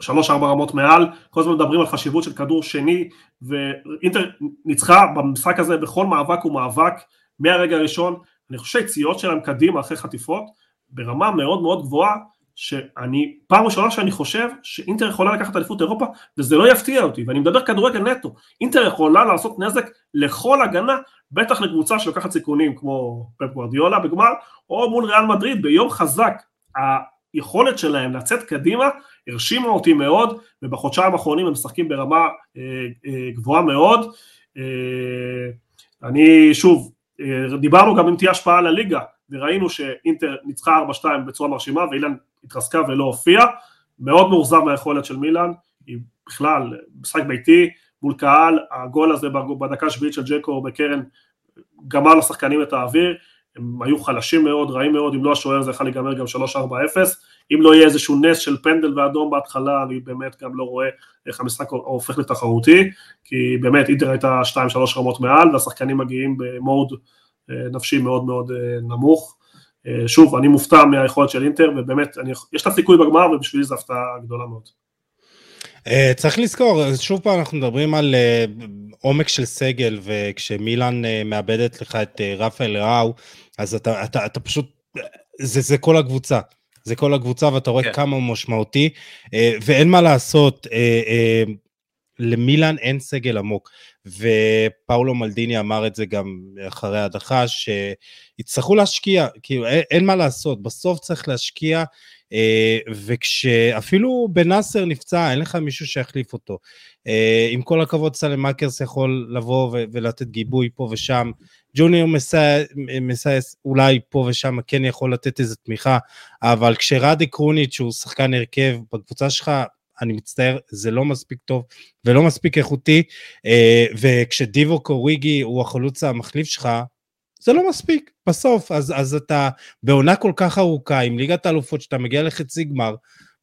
שלוש ארבע רמות מעל, כל הזמן מדברים על חשיבות של כדור שני, ואינטר ניצחה במשחק הזה בכל מאבק ומאבק מהרגע הראשון, אני חושב שהיציאות שלהם קדימה אחרי חטיפות ברמה מאוד מאוד גבוהה, שאני, פעם ראשונה שאני חושב שאינטר יכולה לקחת אליפות אירופה וזה לא יפתיע אותי, ואני מדבר כדורגל נטו, אינטר יכולה לעשות נזק לכל הגנה, בטח לקבוצה שלוקחת סיכונים כמו פפ גוורדיולה בגמר, או מול ריאל מדריד ביום חזק, היכולת שלהם לצאת קדימה הרשימה אותי מאוד, ובחודשיים האחרונים הם משחקים ברמה אה, אה, גבוהה מאוד, אה, אני שוב, אה, דיברנו גם אם תהיה השפעה על הליגה, וראינו שאינטר ניצחה 4-2 בצורה מרשימה ואילן התרסקה ולא הופיעה, מאוד מאוכזב מהיכולת של מילאן, היא בכלל משחק ביתי מול קהל, הגול הזה בדקה השביעית של ג'קו בקרן גמר לשחקנים את האוויר, הם היו חלשים מאוד, רעים מאוד, אם לא השוער זה יכול להיגמר גם 3-4-0, אם לא יהיה איזשהו נס של פנדל ואדום בהתחלה, אני באמת גם לא רואה איך המשחק הופך לתחרותי, כי באמת אינטר הייתה 2-3 רמות מעל, והשחקנים מגיעים במוד נפשי מאוד מאוד אה, נמוך. אה, שוב, אני מופתע מהיכולת של אינטר, ובאמת, אני, יש לה סיכוי בגמר, ובשבילי זו הפתעה גדולה מאוד. צריך לזכור, שוב פעם אנחנו מדברים על עומק של סגל, וכשמילאן מאבדת לך את רפאל ראו, אז אתה, אתה, אתה פשוט, זה, זה כל הקבוצה. זה כל הקבוצה, ואתה רואה כן. כמה הוא משמעותי, ואין מה לעשות, למילאן אין סגל עמוק, ופאולו מלדיני אמר את זה גם אחרי ההדחה, שיצטרכו להשקיע, כאילו אין, אין מה לעשות, בסוף צריך להשקיע, אה, וכשאפילו בנאסר נפצע, אין לך מישהו שיחליף אותו. אה, עם כל הכבוד סלמקרס יכול לבוא ולתת גיבוי פה ושם, ג'וניור מסייס אולי פה ושם כן יכול לתת איזו תמיכה, אבל כשרדי קרוניץ' שהוא שחקן הרכב בקבוצה שלך, אני מצטער, זה לא מספיק טוב ולא מספיק איכותי, אה, וכשדיבו קוריגי הוא החלוץ המחליף שלך, זה לא מספיק, בסוף, אז, אז אתה בעונה כל כך ארוכה, עם ליגת האלופות, שאתה מגיע לחצי גמר,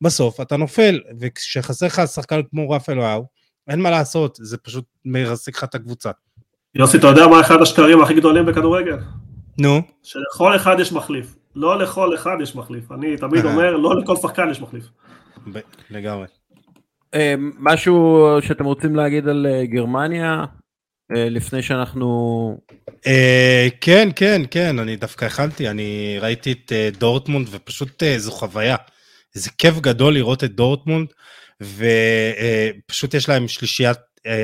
בסוף אתה נופל, וכשחסר לך שחקן כמו רפאל וואו, אין מה לעשות, זה פשוט מרסק לך את הקבוצה. יוסי, אתה יודע מה אחד השקרים הכי גדולים בכדורגל? נו. שלכל אחד יש מחליף. לא לכל אחד יש מחליף. אני תמיד אומר, לא לכל שחקן יש מחליף. לגמרי. אה, משהו שאתם רוצים להגיד על אה, גרמניה אה, לפני שאנחנו... כן, כן, כן, אני דווקא הכנתי, אני ראיתי את דורטמונד ופשוט זו חוויה. איזה כיף גדול לראות את דורטמונד, ופשוט יש להם שלישיית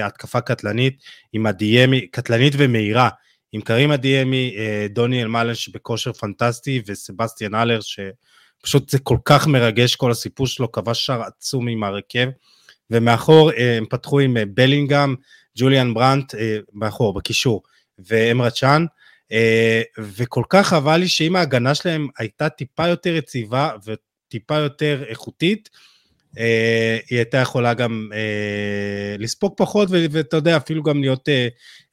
התקפה קטלנית, עם הדיאמי, קטלנית ומהירה, עם קרים הדיאמי, דוני אלמלן שבכושר פנטסטי, וסבסטיאן אלר, שפשוט זה כל כך מרגש כל הסיפור שלו, כבש שער עצום עם הרכב. ומאחור אה, הם פתחו עם אה, בלינגהם, ג'וליאן ברנט, אה, מאחור, בקישור, ואמרה צ'אן, וכל כך חבל לי שאם ההגנה שלהם הייתה טיפה יותר יציבה וטיפה יותר איכותית, היא הייתה יכולה גם לספוג פחות, ואתה יודע, אפילו גם להיות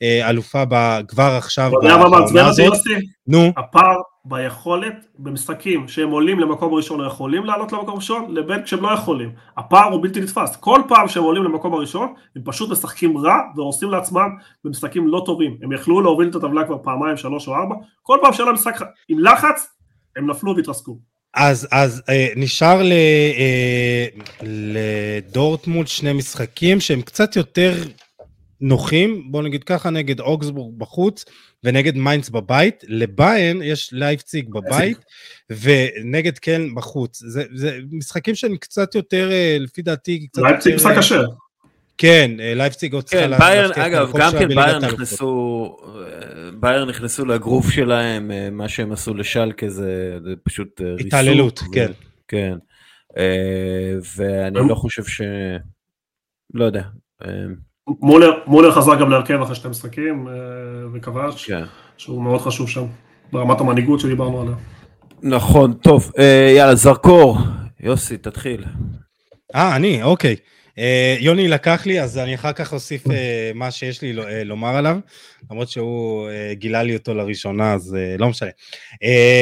אלופה כבר עכשיו. אתה יודע מה מעצבן אותי, יוסי? נו. הפער ביכולת במשחקים שהם עולים למקום ראשון או יכולים לעלות למקום ראשון, לבין כשהם לא יכולים. הפער הוא בלתי נתפס. כל פעם שהם עולים למקום הראשון, הם פשוט משחקים רע והורסים לעצמם במשחקים לא טובים. הם יכלו להוביל את הטבלה כבר פעמיים, שלוש או ארבע, כל פעם שהיה משחק עם לחץ, הם נפלו והתרסקו. אז, אז אה, נשאר ל, אה, לדורטמונד שני משחקים שהם קצת יותר נוחים, בוא נגיד ככה, נגד אוגסבורג בחוץ ונגד מיינדס בבית, לביירן יש לייפציג בבית ונגד קלן בחוץ. זה, זה משחקים שהם קצת יותר, אה, לפי דעתי, קצת לייפציג משחק קשה. אה, כן, אה, לייפציג עוד צריכה כן, בייר, אגב, גם כן ביירן נכנסו, בייר נכנסו לגרוף שלהם, מה שהם עשו לשלקה זה פשוט ריסוק. התעללות, כן. כן. ואני לא חושב ש... לא יודע. מולר, מולר חזר גם להרכב אחרי שתי משחקים אה, וכבש, כן. שהוא מאוד חשוב שם, ברמת המנהיגות שדיברנו עליה. נכון, טוב, אה, יאללה, זרקור, יוסי, תתחיל. אה, אני, אוקיי. אה, יוני לקח לי, אז אני אחר כך אוסיף מה שיש לי לומר עליו, למרות שהוא גילה לי אותו לראשונה, אז לא משנה.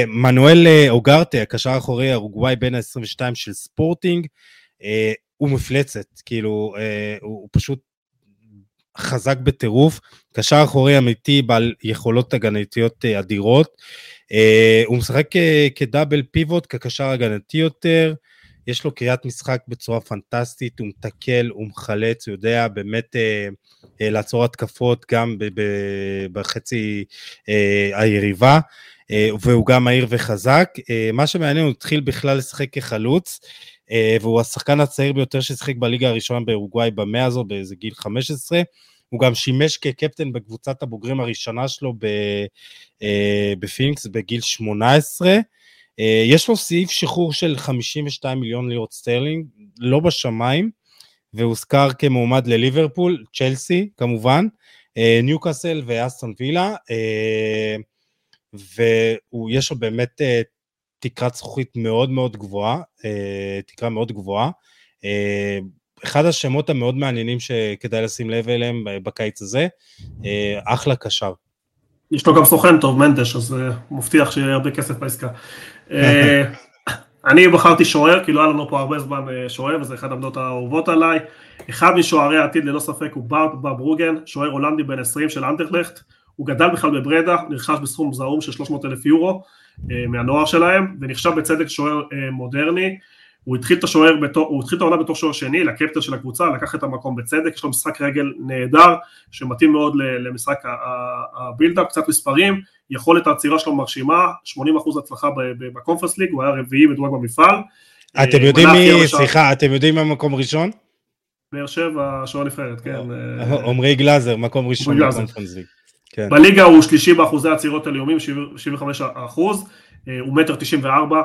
מנואל אוגרטה, הקשר האחורי האורוגוואי בין ה-22 של ספורטינג, הוא מפלצת, כאילו, הוא פשוט חזק בטירוף, קשר אחורי אמיתי בעל יכולות הגנתיות אה, אדירות. אה, הוא משחק אה, כדאבל פיבוט, כקשר הגנתי יותר, יש לו קריאת משחק בצורה פנטסטית, הוא מתקל, הוא מחלץ, הוא יודע באמת לעצור התקפות גם בחצי היריבה, והוא גם מהיר וחזק. מה שמעניין, הוא התחיל בכלל לשחק כחלוץ. אה, והוא השחקן הצעיר ביותר ששיחק בליגה הראשונה באורוגוואי במאה הזו, באיזה גיל 15. הוא גם שימש כקפטן בקבוצת הבוגרים הראשונה שלו אה, בפניקס בגיל 18. אה, יש לו סעיף שחרור של 52 מיליון לירות סטרלינג, לא בשמיים, והוזכר כמועמד לליברפול, צ'לסי כמובן, ניוקאסל ואסטון וילה, ויש לו באמת תקרת זכוכית מאוד מאוד גבוהה, אה, תקרה מאוד גבוהה. אה, אחד השמות המאוד מעניינים שכדאי לשים לב אליהם בקיץ הזה, אה, אחלה קשר. יש לו גם סוכן טוב, מנדש, אז מבטיח שיהיה הרבה כסף בעסקה. אני בחרתי שוער, כי לא היה לנו פה הרבה זמן שוער, וזה אחת העמדות האהובות עליי. אחד משוערי העתיד ללא ספק הוא בארט ברוגן, שוער הולנדי בן 20 של אנטרלכט. הוא גדל בכלל בברדה, נרכש בסכום זעום של 300 אלף יורו. אה, מהנוער שלהם, ונחשב בצדק שוער אה, מודרני. הוא התחיל את השוער, בתור, הוא התחיל את העונה בתור שוער שני, לקפטר של הקבוצה, לקח את המקום בצדק, יש לו משחק רגל נהדר, שמתאים מאוד למשחק ה build-up, קצת מספרים, יכולת העצירה שלו מרשימה, 80% הצלחה בקונפרנס ליג, הוא היה רביעי מדורג במפעל. אתם אה, יודעים מי, סליחה, אתם יודעים מי המקום ראשון? באר שבע, שוער נבחרת, כן. עמרי גלאזר, מקום ראשון בקונפרנס ליג. כן. בליגה הוא שלישי באחוזי עצירות על איומים, 75 אחוז, הוא מטר 94,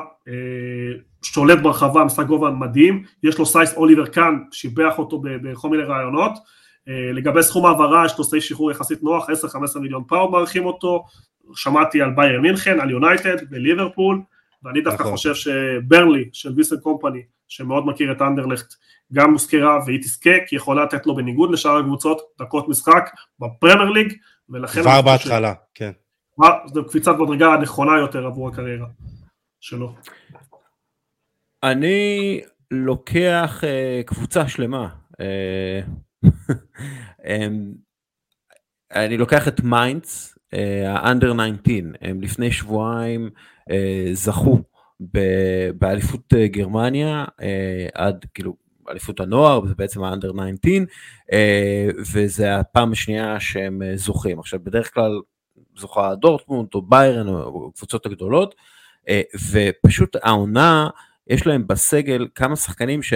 שולט ברחבה, משחק גובה מדהים, יש לו size אוליבר קאן, שיבח אותו בכל מיני ראיונות, לגבי סכום העברה יש לו סעיף שחרור יחסית נוח, 10-15 מיליון פאונד מעריכים אותו, שמעתי על ביירן מינכן, על יונייטד, בליברפול, ואני דווקא נכון. חושב שברנלי של וינסן קומפני, שמאוד מכיר את אנדרלכט, גם מוזכרה והיא תזכה, כי היא יכולה לתת לו בניגוד לשאר הקבוצות דקות משחק בפרמייר ליג, ולכן... כבר בהתחלה, כן. זו קפיצת מדרגה נכונה יותר עבור הקריירה שלו. אני לוקח אה, קבוצה שלמה. אה, אני לוקח את מיינדס, ה under אה, 19, הם לפני שבועיים אה, זכו באליפות אה, גרמניה אה, עד כאילו אליפות הנוער, זה בעצם ה under 19, וזה הפעם השנייה שהם זוכים. עכשיו בדרך כלל זוכה דורטמונד או ביירן או הקבוצות הגדולות, ופשוט העונה, יש להם בסגל כמה שחקנים ש,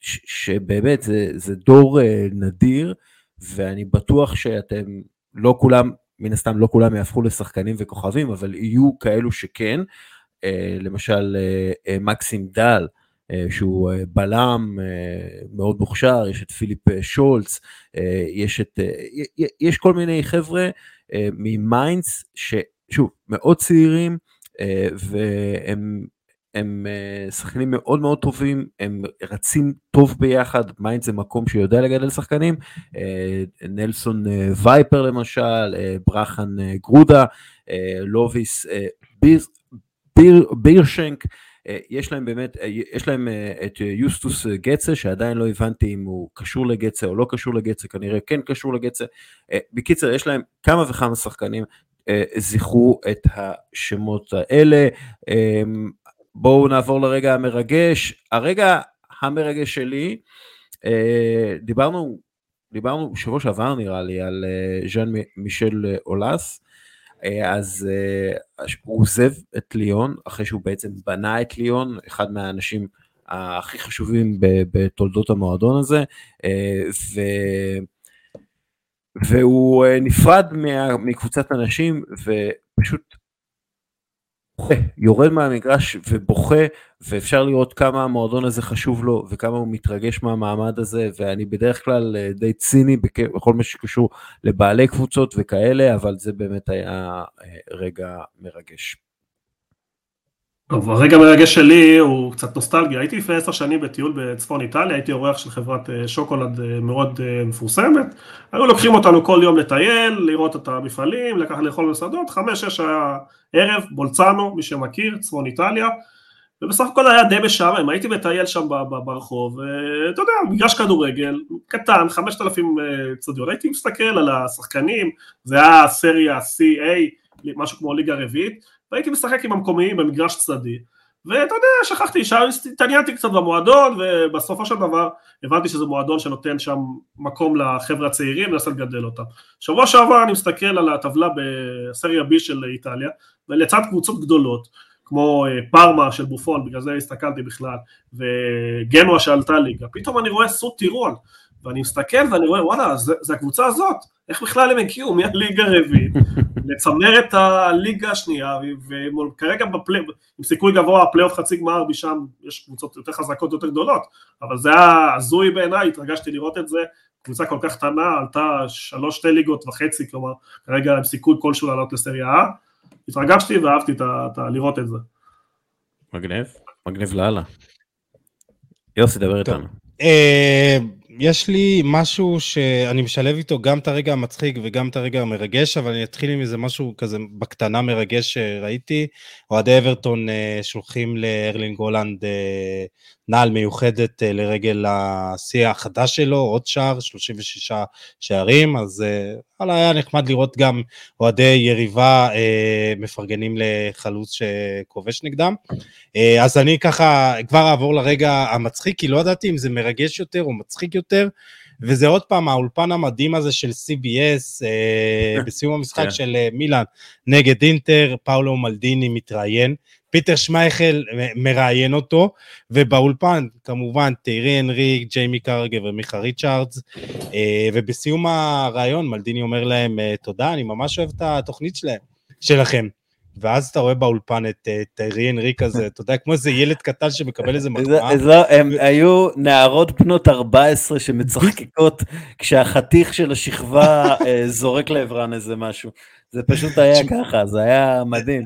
ש, שבאמת זה, זה דור נדיר, ואני בטוח שאתם לא כולם, מן הסתם לא כולם יהפכו לשחקנים וכוכבים, אבל יהיו כאלו שכן, למשל מקסים דל, שהוא בלם מאוד מוכשר, יש את פיליפ שולץ, יש, את, יש כל מיני חבר'ה ממיינדס ששוב מאוד צעירים והם הם שחקנים מאוד מאוד טובים, הם רצים טוב ביחד, מיינדס זה מקום שיודע לגדל שחקנים, נלסון וייפר למשל, ברחן גרודה, לוביס ביר, ביר, בירשנק, יש להם באמת, יש להם את יוסטוס גצה, שעדיין לא הבנתי אם הוא קשור לגצה או לא קשור לגצה, כנראה כן קשור לגצה. בקיצר, יש להם כמה וכמה שחקנים, זכרו את השמות האלה. בואו נעבור לרגע המרגש. הרגע המרגש שלי, דיברנו, דיברנו בשבוע שעבר נראה לי על ז'אן מישל אולס. אה, אז אה, הוא עוזב את ליון אחרי שהוא בעצם בנה את ליון, אחד מהאנשים הכי חשובים בתולדות המועדון הזה, אה, ו... והוא נפרד מקבוצת אנשים ופשוט בוכה, יורד מהמגרש ובוכה, ואפשר לראות כמה המועדון הזה חשוב לו וכמה הוא מתרגש מהמעמד הזה, ואני בדרך כלל אה, די ציני בכל מה שקשור לבעלי קבוצות וכאלה, אבל זה באמת היה אה, רגע מרגש. טוב, הרגע המרגש שלי הוא קצת נוסטלגיה, הייתי לפני עשר שנים בטיול בצפון איטליה, הייתי אורח של חברת אה, שוקולד מאוד מפורסמת, היו לוקחים אותנו כל יום לטייל, לראות את המפעלים, לקחת לאכול במסעדות, חמש, שש היה ערב, בולצנו, מי שמכיר, צפון איטליה, ובסך הכל היה די משעמם, הייתי מטייל שם ברחוב, ואתה יודע, מגרש כדורגל, קטן, 5,000 צדיון, הייתי מסתכל על השחקנים, זה היה סריה CA, משהו כמו ליגה רביעית, והייתי משחק עם המקומיים במגרש צדדי, ואתה יודע, שכחתי, התעניינתי קצת במועדון, ובסופו של דבר הבנתי שזה מועדון שנותן שם מקום לחבר'ה הצעירים, ומנסה לגדל אותם. שבוע שעבר אני מסתכל על הטבלה בסריה B של איטליה, ולצד קבוצות גדולות, כמו אה, פארמה של בופון, בגלל זה הסתכלתי בכלל, וגנואה שעלתה ליגה, פתאום אני רואה סוט טירון, ואני מסתכל ואני רואה וואלה זה, זה הקבוצה הזאת, איך בכלל הם הגיעו? מהליגה הרביעית? לצמרת הליגה השנייה וכרגע בפלי, עם סיכוי גבוה הפלייאוף חצי גמר משם יש קבוצות יותר חזקות יותר גדולות אבל זה היה הזוי בעיניי, התרגשתי לראות את זה, קבוצה כל כך קטנה עלתה שלוש שתי ליגות וחצי כלומר כרגע עם סיכוי כלשהו לעלות לסריה A, התרגשתי ואהבתי את ה, לראות את זה. מגניב, מגניב לאללה. יוסי דבר איתנו. אה, יש לי משהו שאני משלב איתו גם את הרגע המצחיק וגם את הרגע המרגש, אבל אני אתחיל עם איזה משהו כזה בקטנה מרגש שראיתי. אוהדי אברטון אה, שולחים לארלינג הולנד אה, נעל מיוחדת אה, לרגל השיא החדש שלו, עוד שער, 36 שערים, אז וואלה, היה נחמד לראות גם אוהדי יריבה מפרגנים לחלוץ שכובש נגדם. אז אני ככה כבר אעבור לרגע המצחיק, כי לא ידעתי אם זה מרגש יותר או מצחיק יותר. וזה עוד פעם האולפן המדהים הזה של CBS אה, בסיום המשחק כן. של אה, מילאן נגד אינטר, פאולו מלדיני מתראיין, פיטר שמייכל מראיין אותו, ובאולפן כמובן טיירי אנרי, ג'יימי קראגר ומיכה ריצ'ארדס, אה, ובסיום הראיון מלדיני אומר להם תודה, אני ממש אוהב את התוכנית שלהם, שלכם. ואז אתה רואה באולפן את אה, טיירי אנרי הזה, אתה יודע, כמו איזה ילד קטן שמקבל איזה מחמאה. זה- הם היו נערות בנות 14 שמצחקקות כשהחתיך של השכבה אה, זורק לעברן איזה משהו. זה פשוט היה ככה, זה היה מדהים.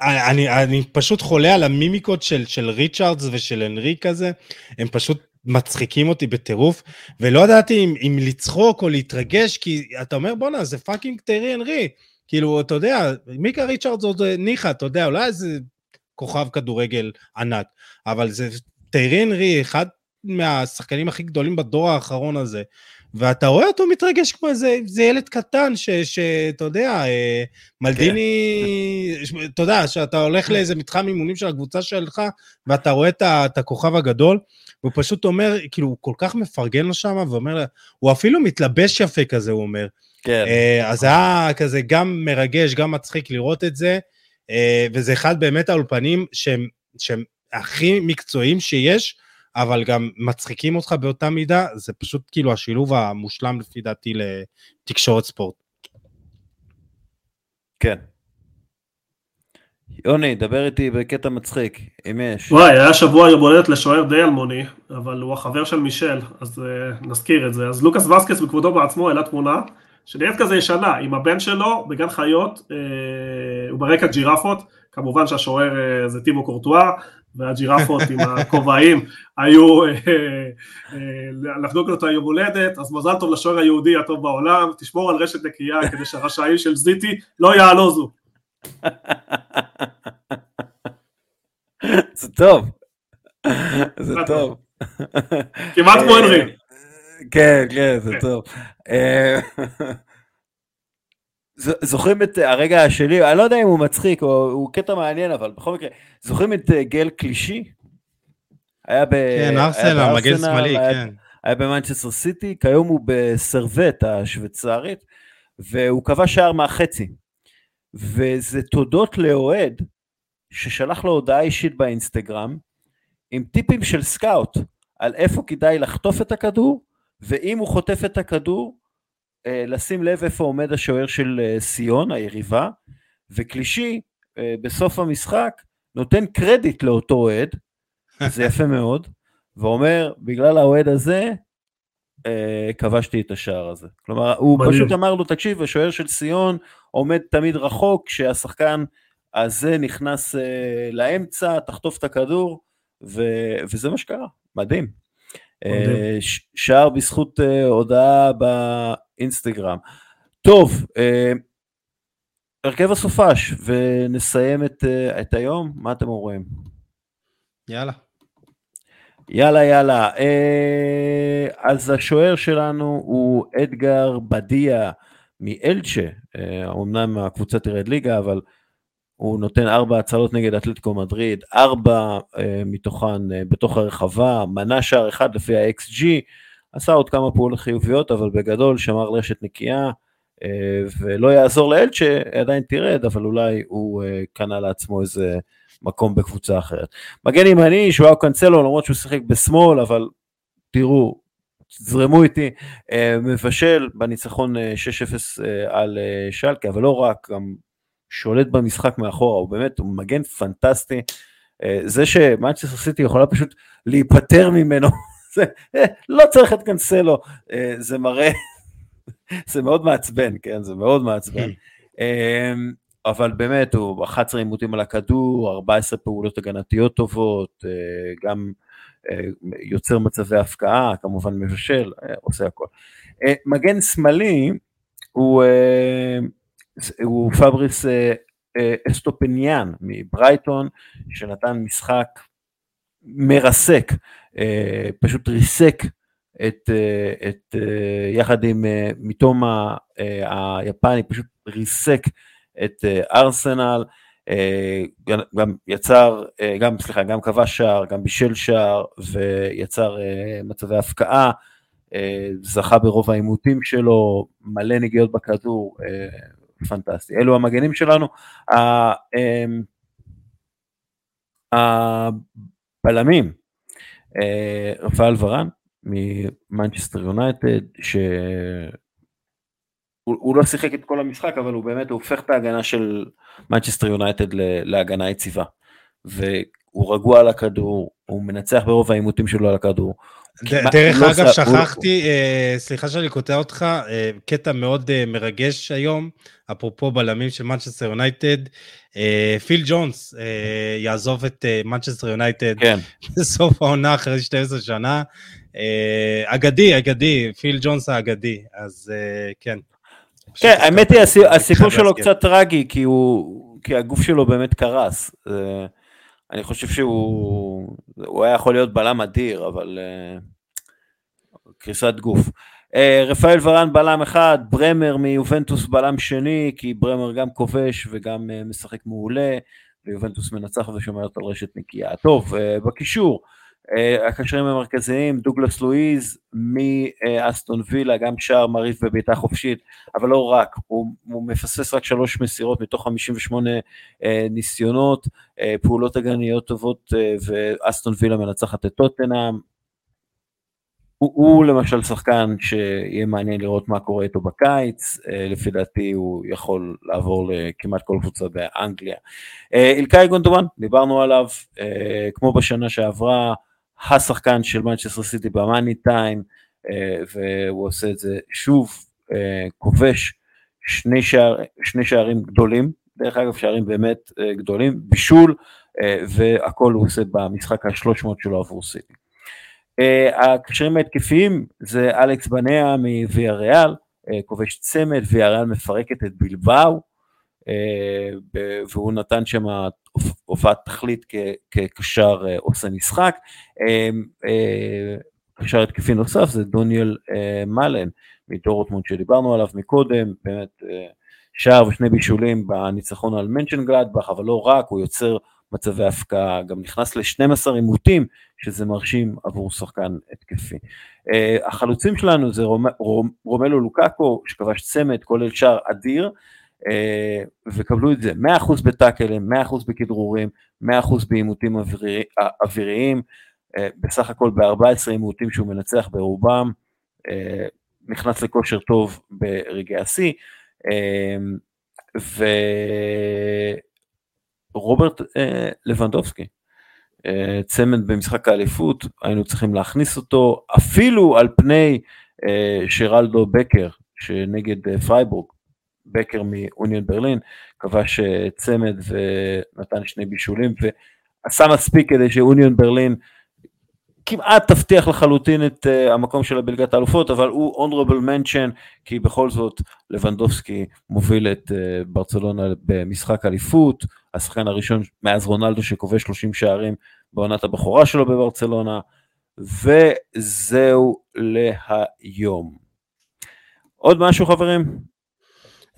אני, אני פשוט חולה על המימיקות של, של ריצ'ארדס ושל אנרי הזה, הם פשוט מצחיקים אותי בטירוף, ולא ידעתי אם, אם לצחוק או להתרגש, כי אתה אומר בואנה זה פאקינג טרי אנרי, כאילו אתה יודע, מיקה ריצ'רדס עוד אה, ניחא, אתה יודע, אולי איזה כוכב כדורגל ענק, אבל זה טרי אנרי, אחד מהשחקנים הכי גדולים בדור האחרון הזה, ואתה רואה אותו מתרגש כמו איזה, איזה ילד קטן, שאתה יודע, אה, מלדיני, אתה יודע, שאתה הולך לאיזה מתחם אימונים של הקבוצה שלך, ואתה רואה את, את הכוכב הגדול, והוא פשוט אומר, כאילו, הוא כל כך מפרגן לו שם, ואומר, הוא אפילו מתלבש יפה כזה, הוא אומר. כן. אה, אז זה היה כזה גם מרגש, גם מצחיק לראות את זה, אה, וזה אחד באמת האולפנים שהם, שהם הכי מקצועיים שיש, אבל גם מצחיקים אותך באותה מידה, זה פשוט כאילו השילוב המושלם לפי דעתי לתקשורת ספורט. כן. יוני, דבר איתי בקטע מצחיק, אם יש. וואי, היה שבוע יום הולדת לשוער די אלמוני, אבל הוא החבר של מישל, אז uh, נזכיר את זה. אז לוקאס וסקס בכבודו בעצמו העלה תמונה, שנראית כזה ישנה, עם הבן שלו בגן חיות, uh, הוא ברקע ג'ירפות, כמובן שהשוער uh, זה טימו קורטואה, והג'ירפות עם הכובעים היו uh, לחגוג לו את היום הולדת, אז מזל טוב לשוער היהודי הטוב בעולם, תשמור על רשת נקייה כדי שהרשעים של זיטי לא יעלוזו. זה טוב. זה זה טוב. כמעט כמו הנרי. כן, כן, זה טוב. אה, זוכרים את הרגע השלי, אני לא יודע אם הוא מצחיק או הוא קטע מעניין, אבל בכל מקרה, זוכרים את אה, גל קלישי? היה ב... כן, ארסנל, מגן בארסנל, שמאלי, כן. היה במנצ'סטר סיטי, כיום הוא בסרווט השוויצרית, והוא כבש שער מהחצי. וזה תודות לאוהד ששלח לו הודעה אישית באינסטגרם עם טיפים של סקאוט על איפה כדאי לחטוף את הכדור, ואם הוא חוטף את הכדור, אה, לשים לב איפה עומד השוער של אה, סיון, היריבה, וקלישי אה, בסוף המשחק נותן קרדיט לאותו אוהד, זה יפה מאוד, ואומר, בגלל האוהד הזה, כבשתי את השער הזה. כלומר, הוא מדהים. פשוט אמר לו, תקשיב, השוער של סיון עומד תמיד רחוק, כשהשחקן הזה נכנס לאמצע, תחטוף את הכדור, ו, וזה מה שקרה, מדהים. אה, שער בזכות אה, הודעה באינסטגרם. טוב, אה, הרכב הסופש, ונסיים את, את היום, מה אתם אומרים? יאללה. יאללה יאללה, אז השוער שלנו הוא אדגר בדיה מאלצ'ה, אמנם הקבוצה תרד ליגה, אבל הוא נותן ארבע הצלות נגד אתלטיקו מדריד, ארבע אה, מתוכן אה, בתוך הרחבה, מנה שער אחד לפי ה-XG, עשה עוד כמה פעולות חיוביות, אבל בגדול שמר רשת נקייה, אה, ולא יעזור לאלצ'ה, עדיין תרד, אבל אולי הוא אה, קנה לעצמו איזה מקום בקבוצה אחרת. מגן ימני, שוואו קאנסלו, למרות שהוא שיחק בשמאל, אבל תראו, זרמו איתי, אה, מבשל בניצחון אה, 6-0 אה, על אה, שלקה, אבל לא רק, גם שולט במשחק מאחורה, הוא באמת, הוא מגן פנטסטי. אה, זה שמנצ'סטר סיטי יכולה פשוט להיפטר ממנו, זה, אה, לא צריך את קאנסלו, אה, זה מראה, זה מאוד מעצבן, כן, זה מאוד מעצבן. אה, אבל באמת, הוא 11 עימותים על הכדור, 14 פעולות הגנתיות טובות, גם יוצר מצבי הפקעה, כמובן מבשל, עושה הכל. מגן שמאלי הוא, הוא פבריס אה, אה, אסטופניאן מברייטון, שנתן משחק מרסק, אה, פשוט ריסק את, את יחד עם מתום היפני, פשוט ריסק את ארסנל, גם- יצר, גם, סליחה, גם כבש שער, גם בישל שער ויצר מצבי הפקעה. זכה ברוב העימותים שלו, מלא נגיעות בכדור, פנטסטי. אלו המגנים שלנו. הבלמים, רפאל ורן ממנצ'סטר יונייטד, שהוא לא שיחק את כל המשחק, אבל הוא באמת הופך את ההגנה של מנצ'סטר יונייטד להגנה יציבה. והוא רגוע על הכדור, הוא מנצח ברוב העימותים שלו על הכדור. דרך לא אגב, שכחתי, אה, סליחה שאני קוטע אותך, אה, קטע מאוד אה, מרגש היום, אפרופו בלמים של מנצ'סטר יונייטד, פיל ג'ונס יעזוב את מנצ'סטר יונייטד כן. בסוף העונה אחרי 12 שנה. אגדי, אגדי, פיל ג'ונס האגדי, אז כן. כן, האמת היא, הסיפור שלו קצת טרגי, כי, הוא, כי הגוף שלו באמת קרס. אני חושב שהוא היה יכול להיות בלם אדיר, אבל uh, קריסת גוף. Uh, רפאל ורן בלם אחד, ברמר מיובנטוס בלם שני, כי ברמר גם כובש וגם uh, משחק מעולה, ויובנטוס מנצח ושומרת על רשת נקייה. טוב, בקישור, הקשרים המרכזיים, דוגלס לואיז מאסטון וילה, גם שער מרהיב בביתה חופשית, אבל לא רק, הוא, הוא מפספס רק שלוש מסירות מתוך 58 uh, ניסיונות, uh, פעולות הגניות טובות, ואסטון וילה מנצחת את טוטנאם. הוא, הוא למשל שחקן שיהיה מעניין לראות מה קורה איתו בקיץ, לפי דעתי הוא יכול לעבור לכמעט כל קבוצה באנגליה. אילקאי גונדובן, דיברנו עליו, כמו בשנה שעברה, השחקן של מנצ'סטר סיטי במאני טיים, אה, והוא עושה את זה שוב, אה, כובש שני, שער, שני שערים גדולים, דרך אגב שערים באמת אה, גדולים, בישול, והכל הוא עושה במשחק ה-300 שלו עבור סיטי. הקשרים ההתקפיים זה אלכס בניה מוויה ריאל, כובש צמד, ויה ריאל מפרקת את בלבאו, והוא נתן שם הופעת תכלית כקשר אה, עושה משחק. אה, אה, קשר התקפי נוסף זה דוניאל מאלן מדורטמונד שדיברנו עליו מקודם, באמת שער ושני בישולים בניצחון על מנצ'ן גלדבך, אבל לא רק, הוא יוצר מצבי הפקעה, גם נכנס ל-12 עימותים, שזה מרשים עבור שחקן התקפי. החלוצים שלנו זה רומלו לוקאקו, שכבש צמד, כולל שער אדיר, אה, וקבלו את זה. 100% בטאקלים, 100% בכדרורים, 100% בעימותים אוויריים, אה, בסך הכל ב-14 עימותים שהוא מנצח ברובם, אה, נכנס לכושר טוב ברגעי השיא, ורוברט לבנדובסקי, צמד במשחק האליפות, היינו צריכים להכניס אותו אפילו על פני שרלדו בקר, שנגד פרייבורג, בקר מאוניון ברלין, כבש אה, צמד ונתן שני בישולים ועשה מספיק כדי שאוניון ברלין כמעט תבטיח לחלוטין את uh, המקום של הבלגת האלופות, אבל הוא honorable mention, כי בכל זאת לבנדובסקי מוביל את uh, ברצלונה במשחק אליפות, השחקן הראשון מאז רונלדו שכובש 30 שערים בעונת הבכורה שלו בברצלונה, וזהו להיום. עוד משהו חברים?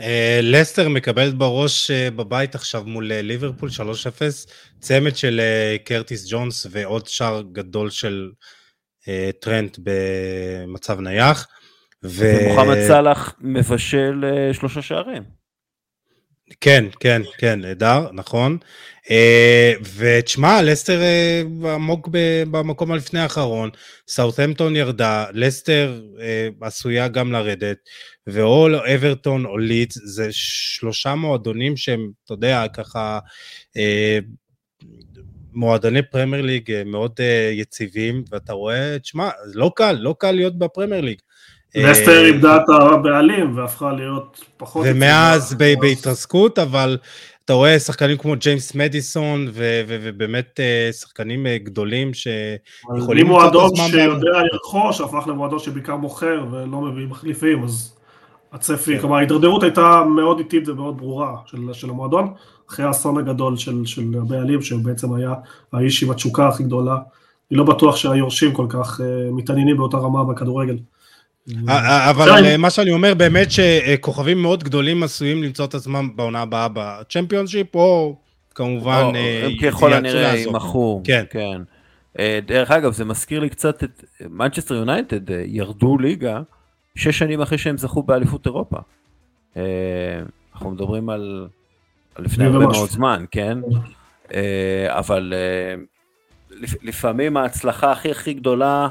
אה, לסטר מקבלת בראש אה, בבית עכשיו מול אה, ליברפול 3-0, צמד של קרטיס ג'ונס ועוד שער גדול של טרנט במצב נייח. ו... ומוחמד סאלח מבשל שלושה שערים. כן, כן, כן, נהדר, נכון. ותשמע, לסטר עמוק במקום הלפני האחרון, סאות'מפטון ירדה, לסטר עשויה גם לרדת, ואו אברטון או לידס, זה שלושה מועדונים שהם, אתה יודע, ככה, אה, מועדוני פרמייר ליג אה, מאוד אה, יציבים, ואתה רואה, תשמע, לא קל, לא קל להיות בפרמייר ליג. לסטר אה, איבדה את הבעלים והפכה להיות פחות... ומאז בהתרסקות, אבל אתה רואה שחקנים כמו ג'יימס מדיסון, ובאמת אה, שחקנים גדולים שיכולים... מועדון שיודע לרכוש, הפך למועדון שבעיקר מוכר ולא מביא מחליפים, אז הצפי, כן. כלומר ההידרדרות הייתה מאוד איטית ומאוד ברורה של, של המועדון, אחרי האסון הגדול של, של הבעלים, שבעצם היה האיש עם התשוקה הכי גדולה. אני לא בטוח שהיורשים כל כך uh, מתעניינים באותה רמה בכדורגל. אבל מה שאני אומר, באמת שכוכבים מאוד גדולים עשויים למצוא את עצמם בעונה הבאה בצ'מפיונשיפ, או כמובן... הם ככל הנראה יימכרו. כן. כן. דרך אגב, זה מזכיר לי קצת את מנצ'סטר יונייטד, ירדו ליגה שש שנים אחרי שהם זכו באליפות אירופה. אנחנו מדברים על לפני הרבה מאוד זמן, כן? אבל לפעמים ההצלחה הכי הכי גדולה אה,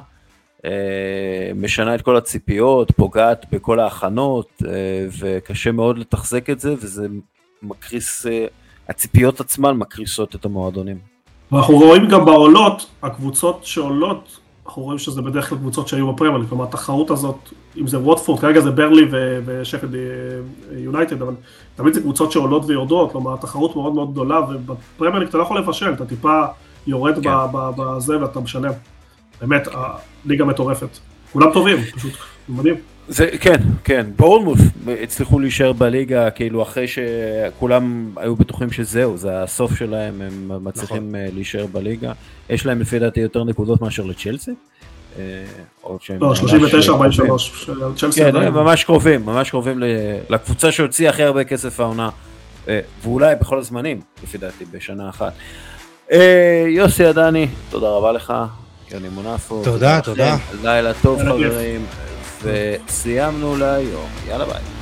משנה את כל הציפיות, פוגעת בכל ההכנות, אה, וקשה מאוד לתחזק את זה, וזה מקריס, אה, הציפיות עצמן מקריסות את המועדונים. אנחנו רואים גם בעולות, הקבוצות שעולות, אנחנו רואים שזה בדרך כלל קבוצות שהיו בפרמייר, כלומר התחרות הזאת, אם זה ווטפורד, כרגע זה ברלי ושפד יונייטד, אבל תמיד זה קבוצות שעולות ויורדות, כלומר התחרות מאוד מאוד גדולה, ובפרמייר אתה לא יכול לבשל, אתה טיפה יורד כן. בזה ואתה משלם. באמת, הליגה מטורפת. כולם טובים, פשוט מדהים. זה, כן, כן, בורנמוס הצליחו להישאר בליגה, כאילו אחרי שכולם היו בטוחים שזהו, זה הסוף שלהם, הם מצליחים נכון. אה, להישאר בליגה. יש להם לפי דעתי יותר נקודות מאשר לצ'לסי. אה, לא, 39, 43, צ'לסי כן, הם ממש קרובים, ממש קרובים לקבוצה שהוציאה הכי הרבה כסף העונה, אה, ואולי בכל הזמנים, לפי דעתי, בשנה אחת. יוסי עדני, תודה רבה לך. יוני מונפו. תודה, תודה. לילה טוב חברים, וסיימנו להיום. יאללה ביי.